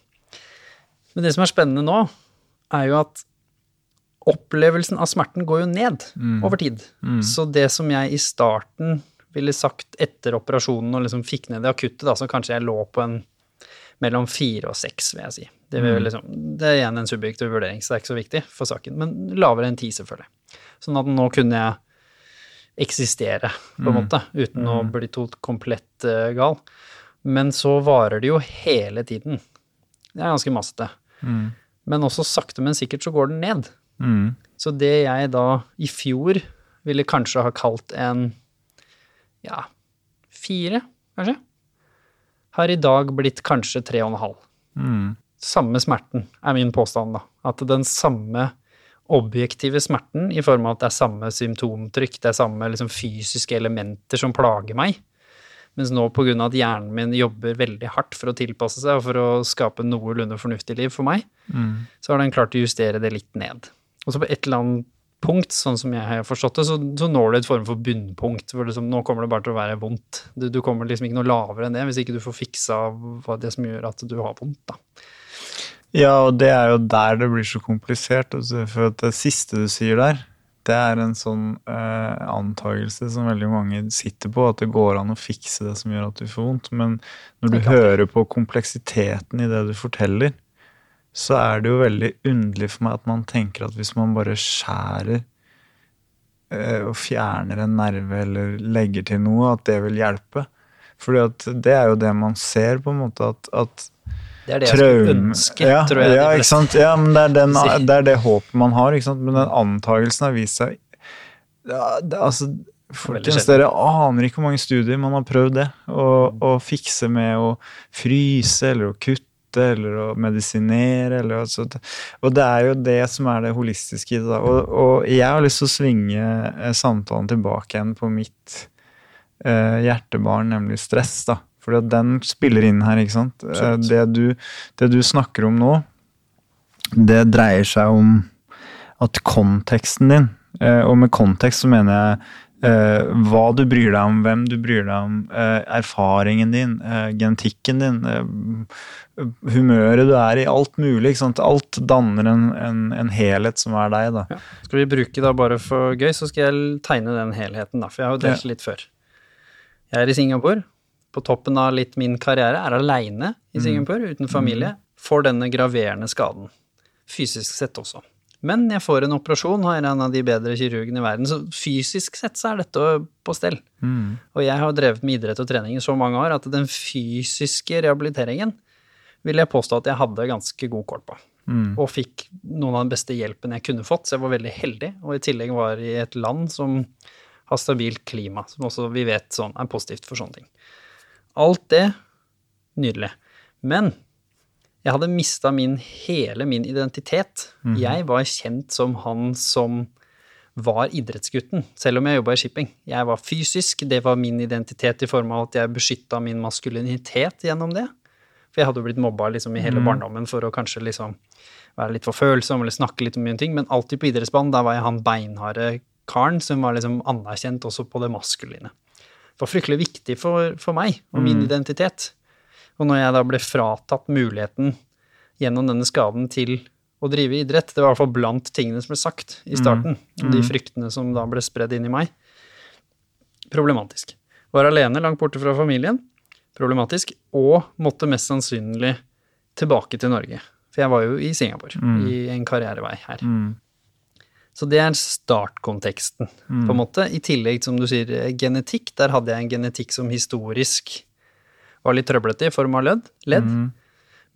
Men det som er spennende nå, er jo at opplevelsen av smerten går jo ned over tid. Så det som jeg i starten ville sagt etter operasjonen og liksom fikk ned det akutte, da, så kanskje jeg lå på en mellom fire og seks, vil jeg si. Det, vil liksom, det er igjen en subjektiv vurdering, så det er ikke så viktig for saken. Men lavere enn ti, selvfølgelig. Sånn at nå kunne jeg eksistere, på en måte, uten å bli tot komplett uh, gal. Men så varer det jo hele tiden. Det er ganske massete. Men også sakte, men sikkert så går den ned. Mm. Så det jeg da i fjor ville kanskje ha kalt en ja, fire, kanskje, har i dag blitt kanskje tre og en halv. Mm. Samme smerten er min påstand, da. At den samme objektive smerten, i form av at det er samme symptomtrykk, det er samme liksom, fysiske elementer som plager meg, mens nå pga. at hjernen min jobber veldig hardt for å tilpasse seg og for å skape noenlunde fornuftig liv for meg, så har den klart å justere det litt ned. Og så på et eller annet punkt, sånn som jeg har forstått det, så, så når du et form for bunnpunkt, hvor liksom, nå kommer det bare til å være vondt. Du, du kommer liksom ikke noe lavere enn det, hvis ikke du får fiksa det som gjør at du har vondt, da. Ja, og det er jo der det blir så komplisert. altså, For at det siste du sier der, det er en sånn eh, antagelse som veldig mange sitter på, at det går an å fikse det som gjør at du får vondt. Men når du hører på kompleksiteten i det du forteller, så er det jo veldig underlig for meg at man tenker at hvis man bare skjærer eh, og fjerner en nerve eller legger til noe, at det vil hjelpe. Fordi at det er jo det man ser, på en måte, at, at Det er det jeg skulle ønske, ja, tror jeg. Ja, ikke sant? ja men det er, den, det er det håpet man har, ikke sant? men den antagelsen har vist seg ja, det, altså, Folkens, dere aner ikke hvor mange studier man har prøvd det. Å, å fikse med å fryse eller å kutte eller å medisinere. Eller, altså, og det er jo det som er det holistiske i det. Og, og jeg har lyst til å svinge eh, samtalen tilbake igjen på mitt eh, hjertebarn, nemlig stress. da. At den spiller inn her, ikke sant. Eh, Det du, det du snakker om nå, det dreier seg om at konteksten din, eh, og med kontekst så mener jeg eh, hva du bryr deg om, hvem du bryr deg om, erfaringen din, genetikken din, humøret du er i, alt mulig. ikke sant? Alt danner en, en, en helhet som er deg, da. Ja. Skal vi bruke da bare for gøy, så skal jeg tegne den helheten, da, for jeg har jo delt litt før. Jeg er i Singapore. På toppen av litt min karriere er aleine i Singapore, uten familie. Får denne graverende skaden. Fysisk sett også. Men jeg får en operasjon, har en av de bedre kirurgene i verden, så fysisk sett så er dette på stell. Og jeg har drevet med idrett og trening i så mange år at den fysiske rehabiliteringen vil jeg påstå at jeg hadde ganske god kål på. Og fikk noen av den beste hjelpen jeg kunne fått, så jeg var veldig heldig. Og i tillegg var i et land som har stabilt klima, som også vi vet sånn, er positivt for sånne ting. Alt det, nydelig. Men jeg hadde mista min, hele min identitet. Jeg var kjent som han som var idrettsgutten, selv om jeg jobba i shipping. Jeg var fysisk, det var min identitet i form av at jeg beskytta min maskulinitet gjennom det. For jeg hadde jo blitt mobba liksom i hele barndommen for å kanskje liksom være litt for følsom eller snakke litt om mye ting, men alltid på idrettsbanen, der var jeg han beinharde karen som var liksom anerkjent også på det maskuline. Var fryktelig viktig for, for meg og min identitet. Og når jeg da ble fratatt muligheten gjennom denne skaden til å drive idrett, det var i hvert fall blant tingene som ble sagt i starten, mm. de fryktene som da ble spredd inn i meg, problematisk. Var alene langt borte fra familien, problematisk, og måtte mest sannsynlig tilbake til Norge. For jeg var jo i Singapore, i en karrierevei her. Så det er startkonteksten, på en måte. I tillegg, som du sier, genetikk. Der hadde jeg en genetikk som historisk var litt trøblete i form av ledd, ledd.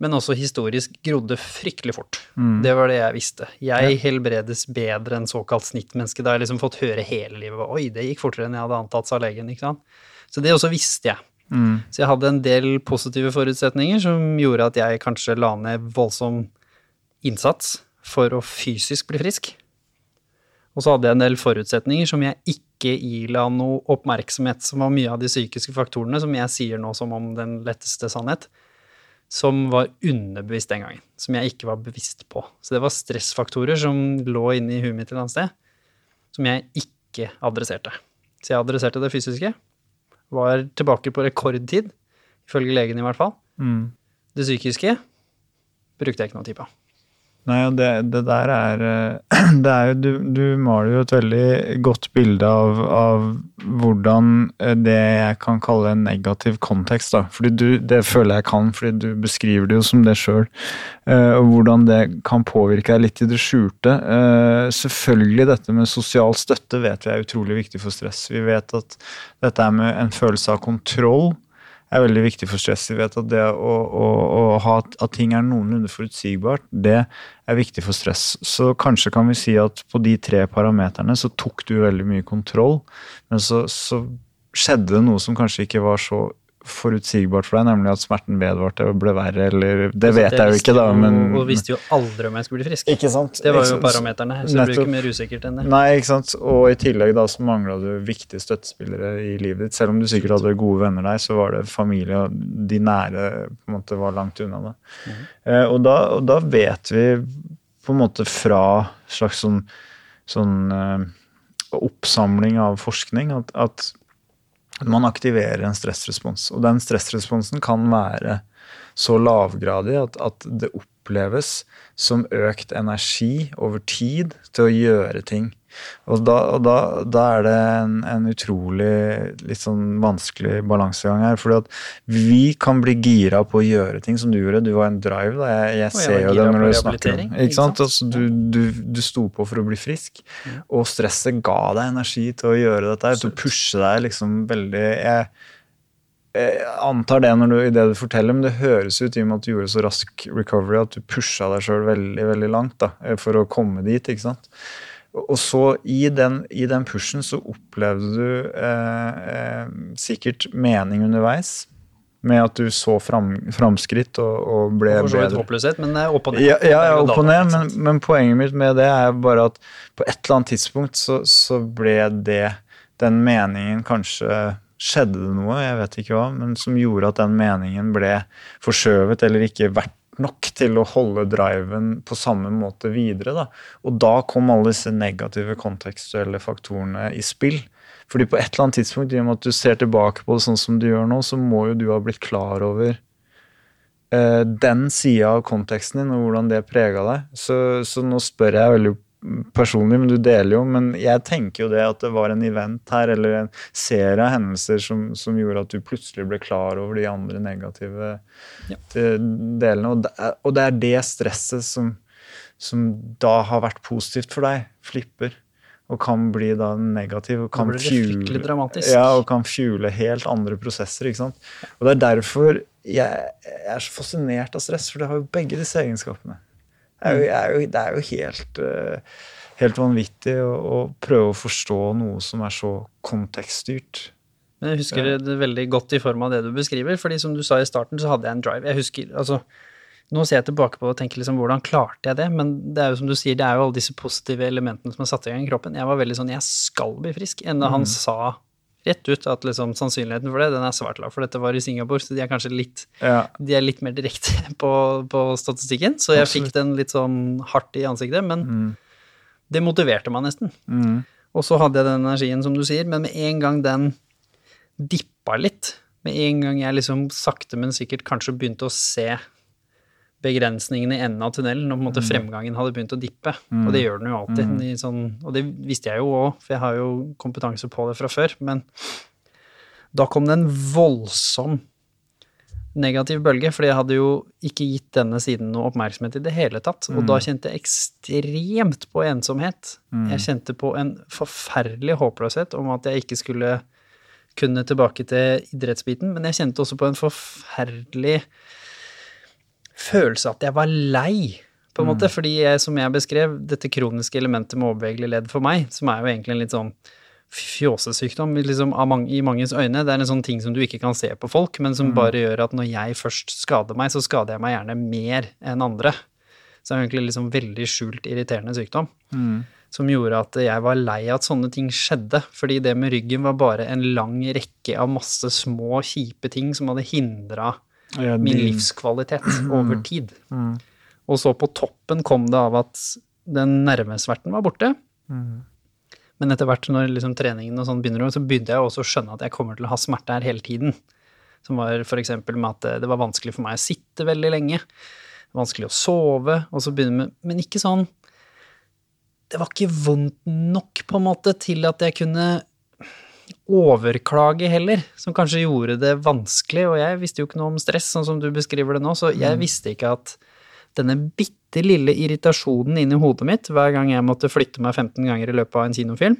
Men også historisk grodde fryktelig fort. Det var det jeg visste. Jeg helbredes bedre enn såkalt snittmenneske. Da har jeg liksom fått høre hele livet Oi, det gikk fortere enn jeg hadde antatt, sa legen. ikke sant? Så det også visste jeg. Så jeg hadde en del positive forutsetninger som gjorde at jeg kanskje la ned voldsom innsats for å fysisk bli frisk. Og så hadde jeg en del forutsetninger som jeg ikke ila noe oppmerksomhet, som var mye av de psykiske faktorene, som jeg sier nå som om den letteste sannhet, som var underbevisst den gangen. Som jeg ikke var bevisst på. Så det var stressfaktorer som lå inne i huet mitt et eller annet sted, som jeg ikke adresserte. Så jeg adresserte det fysiske, var tilbake på rekordtid, ifølge legen i hvert fall. Mm. Det psykiske brukte jeg ikke noe tid på. Nei, det, det der er eh, Det er jo Du, du maler jo et veldig godt bilde av, av hvordan eh, det jeg kan kalle en negativ kontekst, da. Fordi du, det føler jeg kan, fordi du beskriver det jo som det sjøl. Og hvordan det kan påvirke deg litt i det skjulte. Eh, Selvfølgelig dette med sosial støtte vet vi er utrolig viktig for stress. Vi vet at dette er med en følelse av kontroll er veldig viktig for stress. Vi vet at det å, å, å ha at ting er noenlunde forutsigbart, det er viktig for stress. Så kanskje kan vi si at på de tre parameterne så tok du veldig mye kontroll, men så, så skjedde det noe som kanskje ikke var så forutsigbart for deg, nemlig at smerten vedvarte og ble verre, eller Det vet jeg jo ikke, da, men Og visste jo aldri om jeg skulle bli frisk. Ikke sant? Det var jo parameterne her, så det blir Nettopp. ikke mer usikkert enn det. Nei, ikke sant. Og i tillegg da så mangla du viktige støttespillere i livet ditt. Selv om du sikkert hadde gode venner der, så var det familie og de nære på en måte var langt unna det. Eh, og, da, og da vet vi på en måte fra slags sånn, sånn eh, oppsamling av forskning at, at man aktiverer en stressrespons. Og den stressresponsen kan være så lavgradig at, at det oppleves som økt energi over tid til å gjøre ting. Og da, og da, da er det en, en utrolig litt sånn vanskelig balansegang her. fordi at vi kan bli gira på å gjøre ting som du gjorde. Du var en drive. da, Jeg, jeg ser jeg jo det når du snakker om ikke sant? Altså, du, du, du sto på for å bli frisk, og stresset ga deg energi til å gjøre dette, til å pushe deg liksom veldig jeg, jeg antar det når du, i det du forteller, men det høres ut i og med at du gjorde så rask recovery at du pusha deg sjøl veldig veldig langt da, for å komme dit. ikke sant? Og så i den, i den pushen så opplevde du eh, eh, sikkert mening underveis, med at du så fram, framskritt og, og ble For så vidt bedre. håpløshet, men er opp og ned. Ja, ja, ja opp og ned, men, men poenget mitt med det er bare at på et eller annet tidspunkt så, så ble det den meningen kanskje Skjedde det noe, jeg vet ikke hva, men som gjorde at den meningen ble forskjøvet eller ikke verdt nok til å holde driven på samme måte videre. Da. Og da kom alle disse negative kontekstuelle faktorene i spill. Fordi på et eller annet tidspunkt, i og med at du ser tilbake på det sånn som du gjør nå, så må jo du ha blitt klar over eh, den sida av konteksten din og hvordan det prega deg. Så, så nå spør jeg veldig personlig, men du deler jo. Men jeg tenker jo det at det var en event her, eller en serie av hendelser som, som gjorde at du plutselig ble klar over de andre negative Ja. eh, delene. Og det, er, og det er det stresset som, som da har vært positivt for deg, flipper. Og kan bli da negativ. Og Da kan blir det fuel- dramatisk. Ja, og kan fuele helt andre prosesser. ikke sant? Og det er derfor jeg, jeg er så fascinert av stress, for det har jo begge disse egenskapene. Er jo, er jo, det er jo helt, eh, helt vanvittig å, å prøve å forstå noe som er så kontekststyrt. Men jeg husker det veldig godt i form av det du beskriver, fordi som du sa i starten, så hadde jeg en drive. Jeg husker, altså, Nå ser jeg tilbake på og tenker liksom, hvordan klarte jeg det? Men det er jo som du sier, det er jo alle disse positive elementene som har satt i gang i kroppen. Jeg var veldig sånn, jeg skal bli frisk. Enda han sa rett ut at liksom, sannsynligheten for det, den er svært lav. For dette var i Singapore, så de er kanskje litt, Ja, de er litt mer direkte på, på statistikken. Så jeg Absolutt. fikk den litt sånn hardt i ansiktet, men mm, det motiverte meg nesten. mm, Og så hadde jeg den energien, som du sier, men med en gang den dippa litt, med en gang jeg liksom sakte, men sikkert kanskje begynte å se begrensningene i enden av tunnelen, når på en måte fremgangen hadde begynt å dippe. Og det gjør den jo alltid. I sånn, og det visste jeg jo òg, for jeg har jo kompetanse på det fra før. Men da kom det en voldsom negativ bølge, fordi jeg hadde jo ikke gitt denne siden noe oppmerksomhet i det hele tatt. Og da kjente jeg ekstremt på ensomhet. Jeg kjente på en forferdelig håpløshet om at jeg ikke skulle kunne tilbake til idrettsbiten, men jeg kjente også på en forferdelig følelse av at jeg var lei, på en måte, fordi jeg, som jeg beskrev, dette kroniske elementet med overbevegelig ledd for meg, som er jo egentlig en litt sånn fjåsesykdom liksom, mange, i manges øyne. Det er en sånn ting som du ikke kan se på folk, men som bare gjør at når jeg først skader meg, så skader jeg meg gjerne mer enn andre. Så det er egentlig liksom veldig skjult, irriterende sykdom. Som gjorde at jeg var lei av at sånne ting skjedde. Fordi det med ryggen var bare en lang rekke av masse små, kjipe ting som hadde hindra ja, min livskvalitet over tid. Og så på toppen kom det av at den nervesverten var borte. Men etter hvert når liksom treningen og sånn begynner, så begynte jeg også å skjønne at jeg kommer til å ha smerte her hele tiden. Som var f.eks. med at det var vanskelig for meg å sitte veldig lenge. Vanskelig å sove. og så begynner med, Men ikke sånn Det var ikke vondt nok, på en måte, til at jeg kunne overklage heller, som kanskje gjorde det vanskelig. Og jeg visste jo ikke noe om stress, sånn som du beskriver det nå, så jeg visste ikke at denne bitte lille irritasjonen inni hodet mitt hver gang jeg måtte flytte meg 15 ganger i løpet av en kinofilm,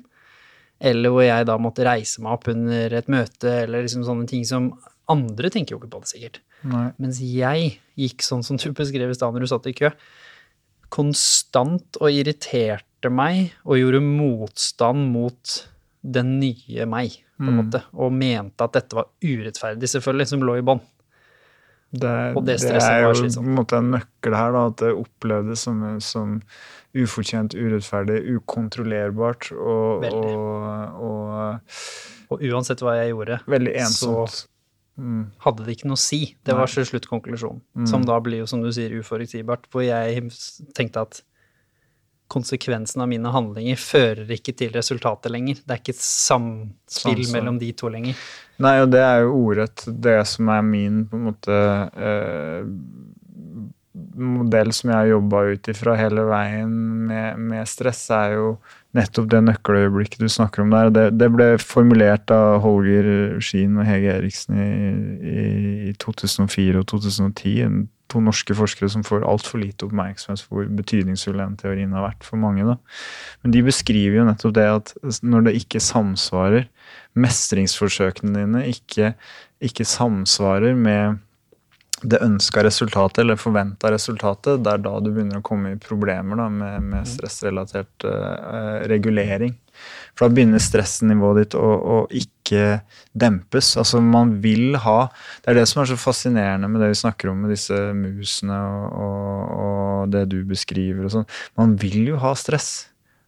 eller hvor jeg da måtte reise meg opp under et møte, eller liksom sånne ting som andre tenker jo ikke på det, sikkert. Nei. Mens jeg gikk sånn som du beskrev i stad når du satt i kø, konstant og irriterte meg og gjorde motstand mot den nye meg, på en Mm. måte, og mente at dette var urettferdig, selvfølgelig, som lå i bånn. Det, det det er jo på en måte en nøkkel her, da, at det opplevdes som, som ufortjent, urettferdig, ukontrollerbart og, og, og Og uansett hva jeg gjorde, veldig ensomt. Mm. hadde det ikke noe å si. Det var til slutt konklusjonen. Mm. Som da blir jo, som du sier, uforutsigbart. Hvor jeg tenkte at konsekvensen av mine handlinger fører ikke til resultatet lenger. Det er ikke et samspill Samsvar. mellom de to lenger. Nei, og det er jo ordrett det som er min på en måte eh, modell som jeg har jobba ut ifra hele veien med, med stress, er jo nettopp det nøkkeløyeblikket du snakker om der. Det, det ble formulert av Holger Skien og Hege Eriksen i, i, i 2004 og 2010. en- To norske forskere som får altfor lite oppmerksomhet for hvor betydningsfull den teorien har vært for mange. Da. Men de beskriver jo nettopp det at når det ikke samsvarer, mestringsforsøkene dine ikke, ikke samsvarer med det ønska resultatet eller forventa resultatet, det er da du begynner å komme i problemer da, med, med stressrelatert uh, regulering. For da begynner stressnivået ditt å, å ikke dempes. Altså man vil ha Det er det som er så fascinerende med det vi snakker om med disse musene og, og, og det du beskriver og sånn. Man vil jo ha stress.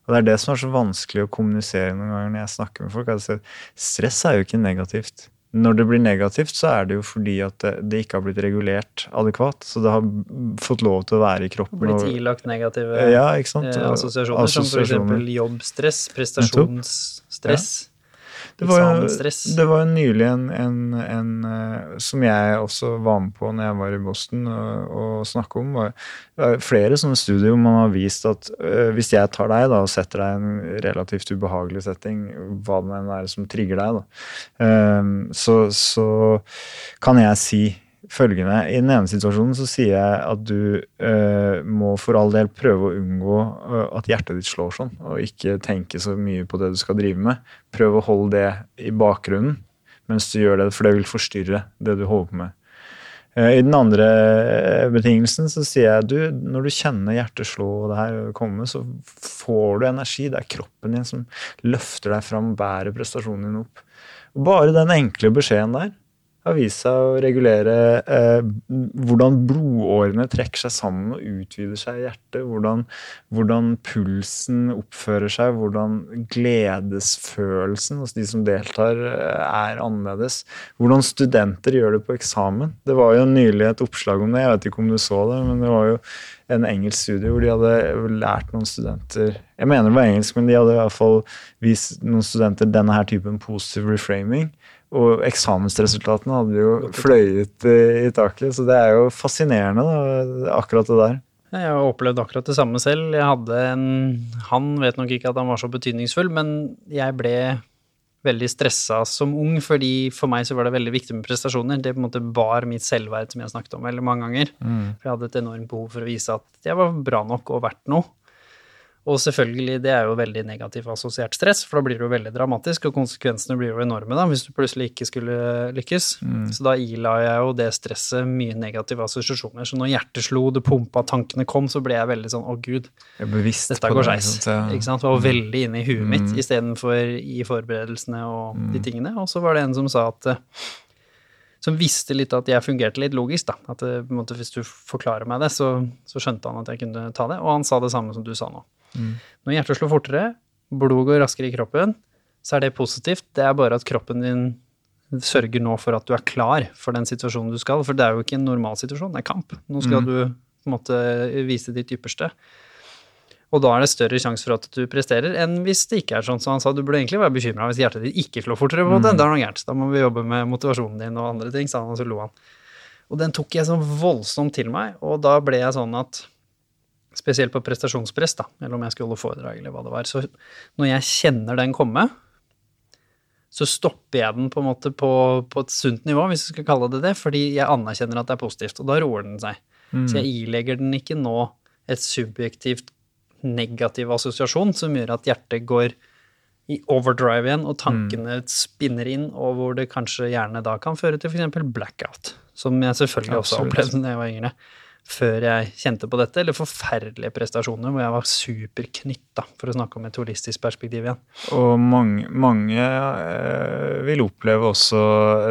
Og det er det som er så vanskelig å kommunisere noen ganger når jeg snakker med folk. Altså, stress er jo ikke negativt. Når det blir negativt, så er det jo fordi at det, det ikke har blitt regulert adekvat. Så det har fått lov til å være i kroppen. Blitt ilagt negative ja, ikke sant? eh, assosiasjoner, som f.eks. Assosiasjoner. jobbstress, prestasjonsstress, Det var, jo, det var nylig en, en, en eh, som jeg også var med på når jeg var i Boston og, og snakka om. Var, er flere sånne studier hvor man har vist at øh, hvis jeg tar deg da, og setter deg i en relativt ubehagelig setting, hva det enn er som trigger deg, da, øh, så, så kan jeg si følgende. I den ene situasjonen så sier jeg at du eh, må for all del prøve å unngå eh, at hjertet ditt slår sånn, og ikke tenke så mye på det du skal drive med. Prøv å holde det i bakgrunnen mens du gjør det, for det vil forstyrre det du holder på med. Eh, I den andre eh, betingelsen så sier jeg du, når du kjenner hjertet slå og det her komme, så får du energi. Det er kroppen din som løfter deg fram, bærer prestasjonen din opp. Bare den enkle beskjeden der har vist seg å regulere eh, hvordan blodårene trekker seg sammen og utvider seg i hjertet. Hvordan, hvordan pulsen oppfører seg, hvordan gledesfølelsen hos de som deltar, eh, er annerledes. Hvordan studenter gjør det på eksamen. Det var jo nylig et oppslag om det, jeg vet ikke om du så det, men det var jo en engelsk studie hvor de hadde lært noen studenter Jeg mener det var engelsk, men de hadde i hvert fall vist noen studenter denne her typen positive reframing. Og eksamensresultatene hadde jo fløyet i, i taket, så det er jo fascinerende, da, akkurat det der. Jeg har opplevd akkurat det samme selv. Jeg hadde en Han vet nok ikke at han var så betydningsfull, men jeg ble veldig stressa som ung, fordi for meg så var det veldig viktig med prestasjoner. Det på en måte bar mitt selvverd, som jeg snakket om veldig mange ganger. For jeg hadde et enormt behov for å vise at jeg var bra nok og verdt noe. Og selvfølgelig, det er jo veldig negativt assosiert stress, for da blir det jo veldig dramatisk, og konsekvensene blir jo enorme da, hvis du plutselig ikke skulle lykkes. Så da ila jeg jo det stresset mye negative assosiasjoner. Så når hjertet slo, det pumpa, tankene kom, så ble jeg veldig sånn å gud, dette går det, skeis. sant? Ja. Ikke sant? Det var veldig inne i huet mitt istedenfor i forberedelsene og de tingene. Og så var det en som sa at eh, som visste litt at jeg fungerte litt logisk. da, at det, en måte, Hvis du forklarer meg det, så, så skjønte han at jeg kunne ta det. Og han sa det samme som du sa nå. Når hjertet slår fortere, blodet går raskere i kroppen, så er det positivt. Det er bare at kroppen din sørger nå for at du er klar for den situasjonen du skal. For det er jo ikke en normal situasjon, det er kamp. Nå skal du på en måte vise ditt ypperste. Og da er det større sjanse for at du presterer enn hvis det ikke er sånn. Så han sa du burde egentlig være bekymra hvis hjertet ditt ikke slår fortere. på mm. Da er det noe gærent. Da må vi jobbe med motivasjonen din og andre ting, sa han, og så lo han. Og den tok jeg sånn voldsomt til meg, og da ble jeg sånn at Spesielt på prestasjonspress, da, eller om jeg skulle holde foredrag eller hva det var. Så når jeg kjenner den komme, så stopper jeg den på en måte på, på et sunt nivå, hvis vi skal kalle det det, fordi jeg anerkjenner at det er positivt, og da roer den seg. Så jeg ilegger den ikke nå et subjektivt negativ assosiasjon som gjør at hjertet går i overdrive igjen, og tankene spinner inn, og hvor det kanskje gjerne da kan føre til f.eks. blackout, som jeg selvfølgelig også opplevde da jeg var yngre, før jeg kjente på dette, eller forferdelige prestasjoner hvor jeg var superknytta, for å snakke om et holistisk perspektiv igjen. Og mange, mange eh, vil oppleve også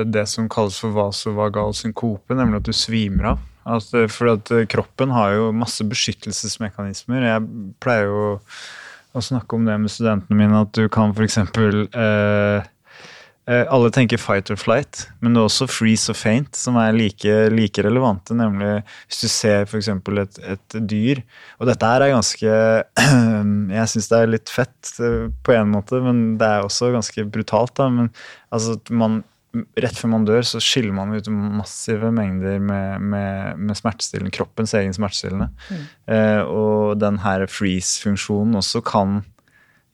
det som kalles for vasovagal synkope, nemlig at du svimer av. Altså, for at eh, kroppen har jo masse beskyttelsesmekanismer. Jeg pleier jo å snakke om det med studentene mine, at du kan f.eks. Eh, alle tenker fight or flight, men det er også freeze og faint som er like, like relevante. Nemlig hvis du ser f.eks. Et, et dyr. Og dette her er ganske Jeg syns det er litt fett eh, på en måte, men det er også ganske brutalt. da, men altså man Rett før man dør, så skiller man ut massive mengder med, med, med smertestillende, kroppens egen smertestillende. Eh, og den her freeze-funksjonen også kan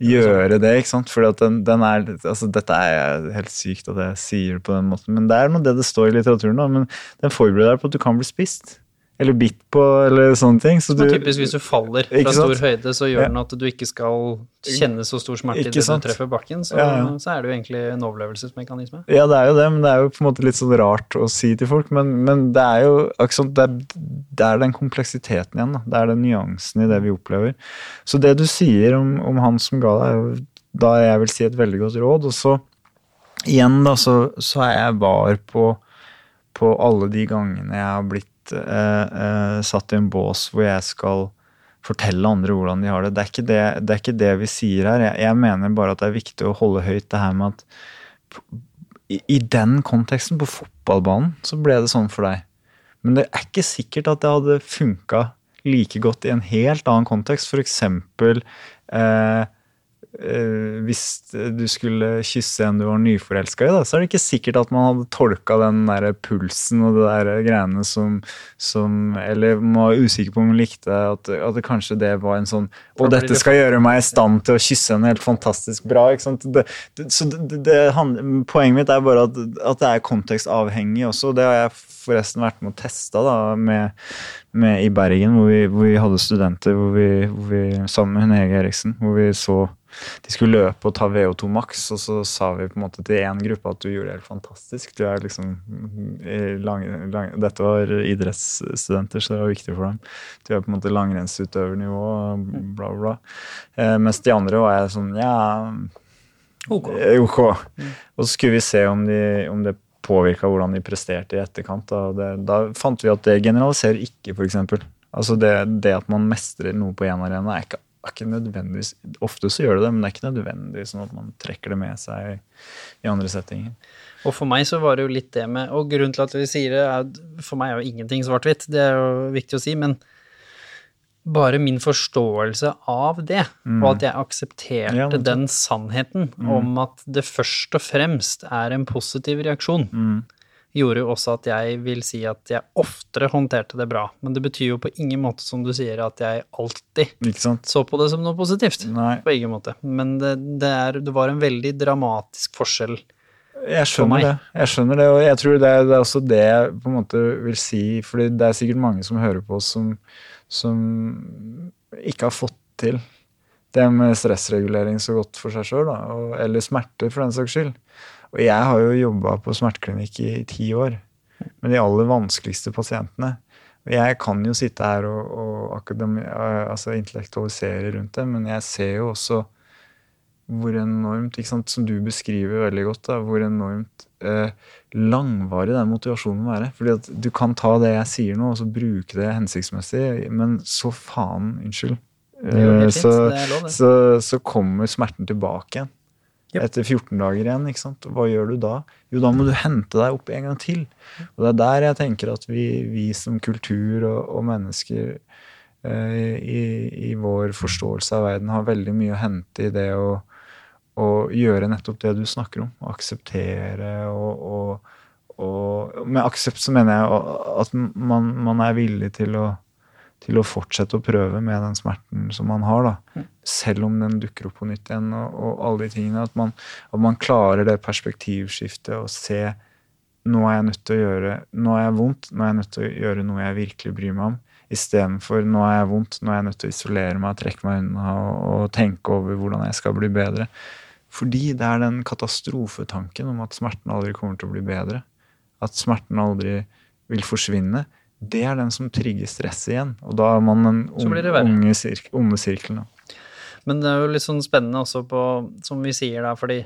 gjøre det, ikke sant? For at den, den er, altså Dette er helt sykt at jeg sier det på den måten, men det er noe det det står i litteraturen. da, Men den forbereder deg på at du kan bli spist. Eller bitt på, eller sånne ting. Så du, typisk hvis du faller fra stor høyde, så gjør den at du ikke skal kjenne så stor smerte idet du treffer bakken. Så, Ja, ja. så er det jo egentlig en overlevelsesmekanisme. Ja, det er jo det, men det er jo på en måte litt sånn rart å si til folk. Men, men det er jo akkurat det det er den kompleksiteten igjen. Da. Det er den nyansen i det vi opplever. Så det du sier om, om han som ga deg, er jo da jeg vil si et veldig godt råd. Og så igjen, da, så, så er jeg var på, på alle de gangene jeg har blitt eh, eh, satt i en bås hvor jeg skal fortelle andre hvordan de har det. Det er ikke det, det, er ikke det vi sier her. Jeg, jeg mener bare at det er viktig å holde høyt det her med at i, i den konteksten, på fotballbanen, så ble det sånn for deg. Men det er ikke sikkert at det hadde funka like godt i en helt annen kontekst. Eksempel eh, eh, hvis du skulle kysse en du var nyforelska i, da, så er det ikke sikkert at man hadde tolka den der pulsen og det der greiene som, som Eller man var usikker på om man likte at, at det kanskje det var en sånn Og dette skal gjøre meg i stand til å kysse henne helt fantastisk bra. ikke sant? Det, det, så det, poenget mitt er bare at, at det er kontekstavhengig også. Det har jeg forresten vært med å teste da, med, med i Bergen, hvor vi, hvor vi hadde studenter hvor vi, hvor vi, sammen med Hege Eriksen, hvor vi så de skulle løpe og ta VO2 maks, og så sa vi på en måte til én gruppe at du gjorde det helt fantastisk. Du er liksom lang, lang, Dette var idrettsstudenter, så det var viktig for dem. Du er på en måte langrennsutøvernivå, bla, bla, bla. Eh, mens de andre var jeg sånn ja Ok. eh, ok. Og så skulle vi se om, de, om det påvirka hvordan de presterte i etterkant. Da, det, da fant vi at det generaliserer ikke, f.eks. Altså det, det at man mestrer noe på én arena, er ikke, er ikke nødvendigvis Ofte så gjør det det, men det er ikke nødvendigvis sånn at man trekker det med seg i andre settinger. Og for meg så var det jo litt det med Og grunnen til at vi sier det, er For meg er jo ingenting svart-hvitt, det er jo viktig å si, men bare min forståelse av det, og at jeg aksepterte Ja, den sannheten om at det først og fremst er en positiv reaksjon, gjorde jo også at jeg vil si at jeg oftere håndterte det bra. Men det betyr jo på ingen måte, som du sier, at jeg alltid så på det som noe positivt. Nei. På ingen måte. Men det, det, er, det var en veldig dramatisk forskjell. Jeg For skjønner meg. det. Jeg skjønner det, og jeg tror det er, det er også det jeg på en måte vil si, fordi det er sikkert mange som hører på oss som, som ikke har fått til det med stressregulering så godt for seg sjøl, eller smerte for den saks skyld. Og jeg har jo jobba på smerteklinikk i ti år med de aller vanskeligste pasientene. Og jeg kan jo sitte her og, og altså intellektualisere rundt det, men jeg ser jo også hvor enormt, sant, som du beskriver veldig godt, da, hvor enormt eh, langvarig den motivasjonen må være. Fordi at du kan ta det jeg sier nå, og så bruke det hensiktsmessig, men så faen, unnskyld. Eh, så, så, så kommer smerten tilbake igjen. Yep. Etter 14 dager igjen. ikke sant? Hva gjør du da? Jo, da må du hente deg opp en gang til. Og det er der jeg tenker at vi, vi som kultur og, og mennesker eh, i, i vår forståelse av verden har veldig mye å hente i det å, å gjøre nettopp det du snakker om. Akseptere og, og, og Med aksept så mener jeg at man, man er villig til å til å fortsette å prøve med den smerten som man har. da, mm. Selv om den dukker opp på nytt igjen. og, og alle de tingene, At man, at man klarer det perspektivskiftet og se nå er jeg nødt til å gjøre nå er jeg vondt, nå er jeg nødt til å gjøre noe jeg virkelig bryr meg om. Istedenfor nå er jeg vondt, nå er jeg nødt til å isolere meg, trekke meg unna og, og tenke over hvordan jeg skal bli bedre. Fordi det er den katastrofetanken om at smerten aldri kommer til å bli bedre. At smerten aldri vil forsvinne det er den som trigger stresset igjen. Og da er man den onde sirk sirkelen. Men det er jo litt sånn spennende også på, som vi sier da, fordi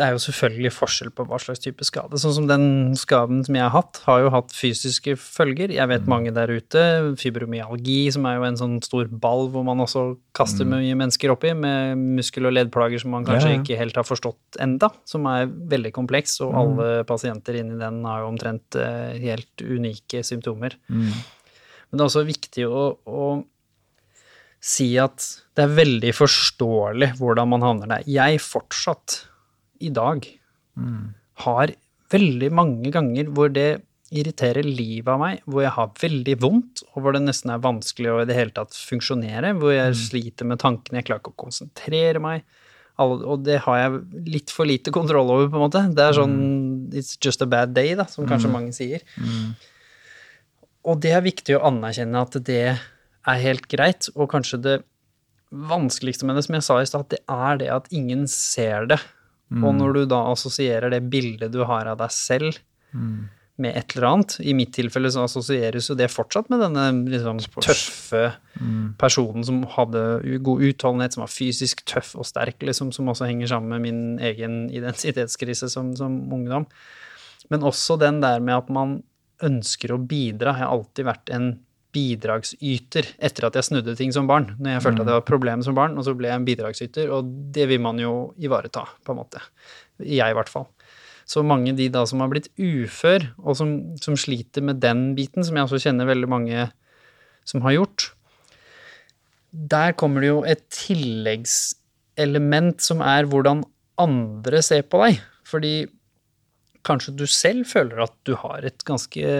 det er jo selvfølgelig forskjell på hva slags type skade. Sånn som den skaden som jeg har hatt, har jo hatt fysiske følger. Jeg vet mm. mange der ute. Fibromyalgi, som er jo en sånn stor ball hvor man også kaster mm. mye mennesker oppi, med muskel- og leddplager som man kanskje ja, ja. ikke helt har forstått enda, som er veldig kompleks, og mm. alle pasienter inni den har jo omtrent uh, helt unike symptomer. Mm. Men det er også viktig å, å si at det er veldig forståelig hvordan man havner der. Jeg fortsatt i dag mm. har veldig mange ganger hvor det irriterer livet av meg, hvor jeg har veldig vondt, og hvor det nesten er vanskelig å i det hele tatt funksjonere, hvor jeg mm. sliter med tankene, jeg klarer ikke å konsentrere meg. Og det har jeg litt for lite kontroll over, på en måte. Det er sånn mm. It's just a bad day, da, som kanskje mm. mange sier. Mm. Og det er viktig å anerkjenne at det er helt greit, og kanskje det vanskeligste med det, som jeg sa i stad, det er det at ingen ser det. Mm. Og når du da assosierer det bildet du har av deg selv mm. med et eller annet I mitt tilfelle så assosieres jo det fortsatt med denne liksom, tøffe mm. personen som hadde god utholdenhet, som var fysisk tøff og sterk, liksom, som også henger sammen med min egen identitetskrise som, som ungdom. Men også den der med at man ønsker å bidra. Jeg har alltid vært en bidragsyter etter at jeg snudde ting som barn. Når jeg følte at det var problem som barn, og så ble jeg en bidragsyter. Og det vil man jo ivareta, på en måte. Jeg, i hvert fall. Så mange de da som har blitt ufør, og som, som sliter med den biten, som jeg også kjenner veldig mange som har gjort, der kommer det jo et tilleggselement som er hvordan andre ser på deg. Fordi kanskje du selv føler at du har et ganske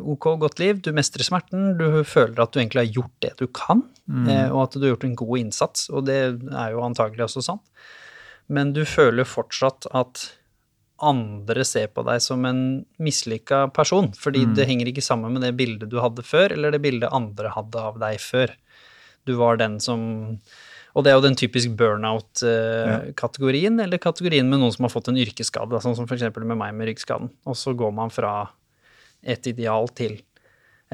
ok, godt liv. Du mestrer smerten. Du føler at du egentlig har gjort det du kan, mm. Eh, og at du har gjort en god innsats. Og det er jo antagelig også sant. Men du føler fortsatt at andre ser på deg som en mislykka person, fordi mm. det henger ikke sammen med det bildet du hadde før, eller det bildet andre hadde av deg før. Du var den som og det er jo den typisk burnout-kategorien, eller kategorien med noen som har fått en yrkesskade, sånn som f.eks. med meg med ryggskaden. Og så går man fra et ideal til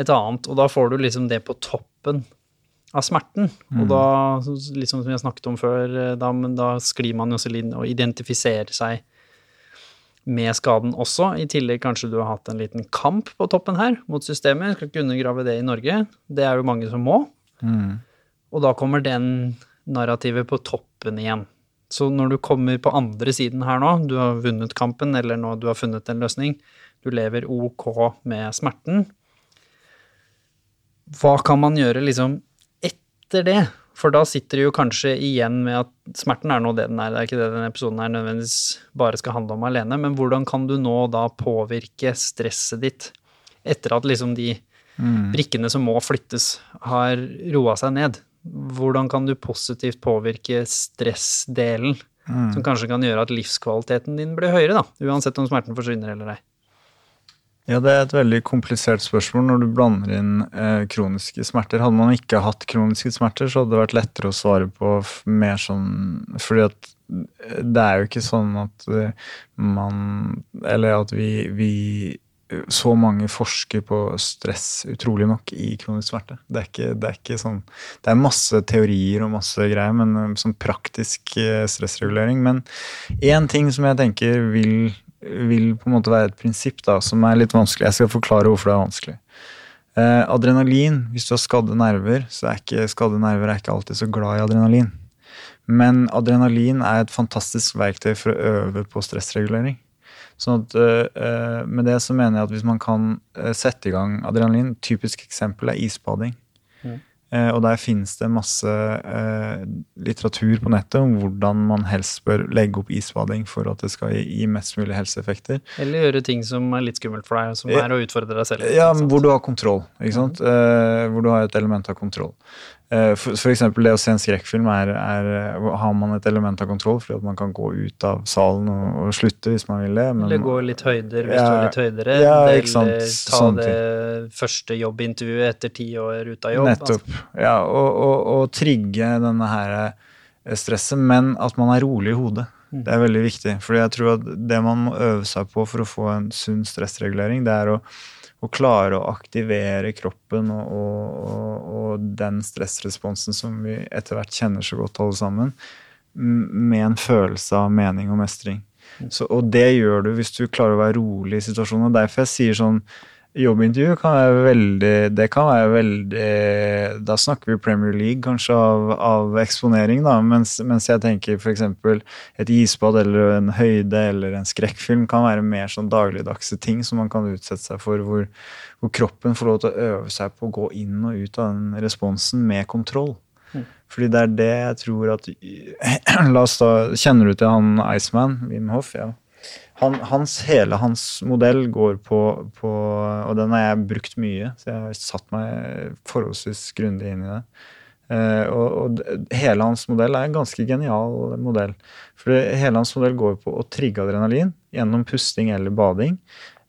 et annet, og da får du liksom det på toppen av smerten. Og da, liksom som jeg snakket om før, eh, da, da sklir man jo også inn og identifiserer seg med skaden også. I tillegg kanskje du har hatt en liten kamp på toppen her mot systemet. Jeg skal ikke undergrave det i Norge. Det er jo mange som må. Mm. Og da kommer den narrativet på toppen igjen. Så når du kommer på andre siden her nå, du har vunnet kampen, eller nå du har funnet en løsning, du lever ok med smerten, hva kan man gjøre liksom etter det? For da sitter du jo kanskje igjen med at smerten er nå det den er, det er ikke det denne episoden her nødvendigvis bare skal handle om alene, men hvordan kan du nå da påvirke stresset ditt etter at liksom de mm. brikkene som må flyttes, har roa seg ned? Hvordan kan du positivt påvirke stressdelen, mm. som kanskje kan gjøre at livskvaliteten din blir høyere, da, uansett om smerten forsvinner eller ei? Ja, det er et veldig komplisert spørsmål når du blander inn eh, kroniske smerter. Hadde man ikke hatt kroniske smerter, så hadde det vært lettere å svare på mer sånn Fordi at eh, det er jo ikke sånn at uh, man Eller at vi, vi så mange forsker på stress, utrolig nok, i kronisk smerte. Det er ikke, det er ikke sånn Det er masse teorier og masse greier, men um, sånn praktisk eh, stressregulering. Men én ting som jeg tenker vil, vil, på en måte være et prinsipp, da, som er litt vanskelig. Jeg skal forklare hvorfor det er vanskelig. Eh, adrenalin, hvis du har skadde nerver, så er ikke skadde nerver er ikke alltid så glad i adrenalin. Men adrenalin er et fantastisk verktøy for å øve på stressregulering. Sånn at uh, Med det så mener jeg at hvis man kan uh, sette i gang adrenalin Typisk eksempel er isbading. Mm. Eh, og der finnes det masse eh, litteratur på nettet om hvordan man helst bør legge opp isbading for at det skal gi, gi mest mulig helseeffekter. Eller gjøre ting som er litt skummelt for deg, som er å utfordre deg selv. Ja, hvor du har kontroll. ikke sant? Eh, hvor du har et element av kontroll. Eh, eksempel det å se en skrekkfilm er, er har man et element av kontroll, fordi at man kan gå ut av salen og, og slutte hvis man vil det. Men, Eller gå litt høyder hvis Ja, du er litt høydere. ja, eller ta sånne det første jobbintervjuet etter ti år ute av jobb. altså. Nettopp. Ja, og, og, og trigge denne her eh, stresset, men at man er rolig i hodet. Mm. Det er veldig viktig. fordi jeg tror at det man må øve seg på for å få en sunn stressregulering, det er å, å klare å aktivere kroppen og, og, og, den stressresponsen som vi etter hvert kjenner så godt alle sammen, med en følelse av mening og mestring. Så, og det gjør du hvis du klarer å være rolig i situasjonen. og Derfor jeg sier sånn Jobbintervju kan være veldig Det kan være veldig Da snakker vi Premier League kanskje av, av eksponering, da. Mens, mens jeg tenker f.eks. et isbad eller en høyde eller en skrekkfilm kan være mer sånn dagligdagse ting som man kan utsette seg for, hvor, hvor kroppen får lov til å øve seg på å gå inn og ut av den responsen med kontroll. Fordi det er det jeg tror at La oss da Kjenner du til han Iceman, Wim Hoff? Ja. Han, hans, hele hans modell går på, på Og den har jeg brukt mye, så jeg har satt meg forholdsvis grundig inn i det. Uh, og, og hele hans modell er en ganske genial modell. For det, hele hans modell går på å trigge adrenalin gjennom pusting eller bading,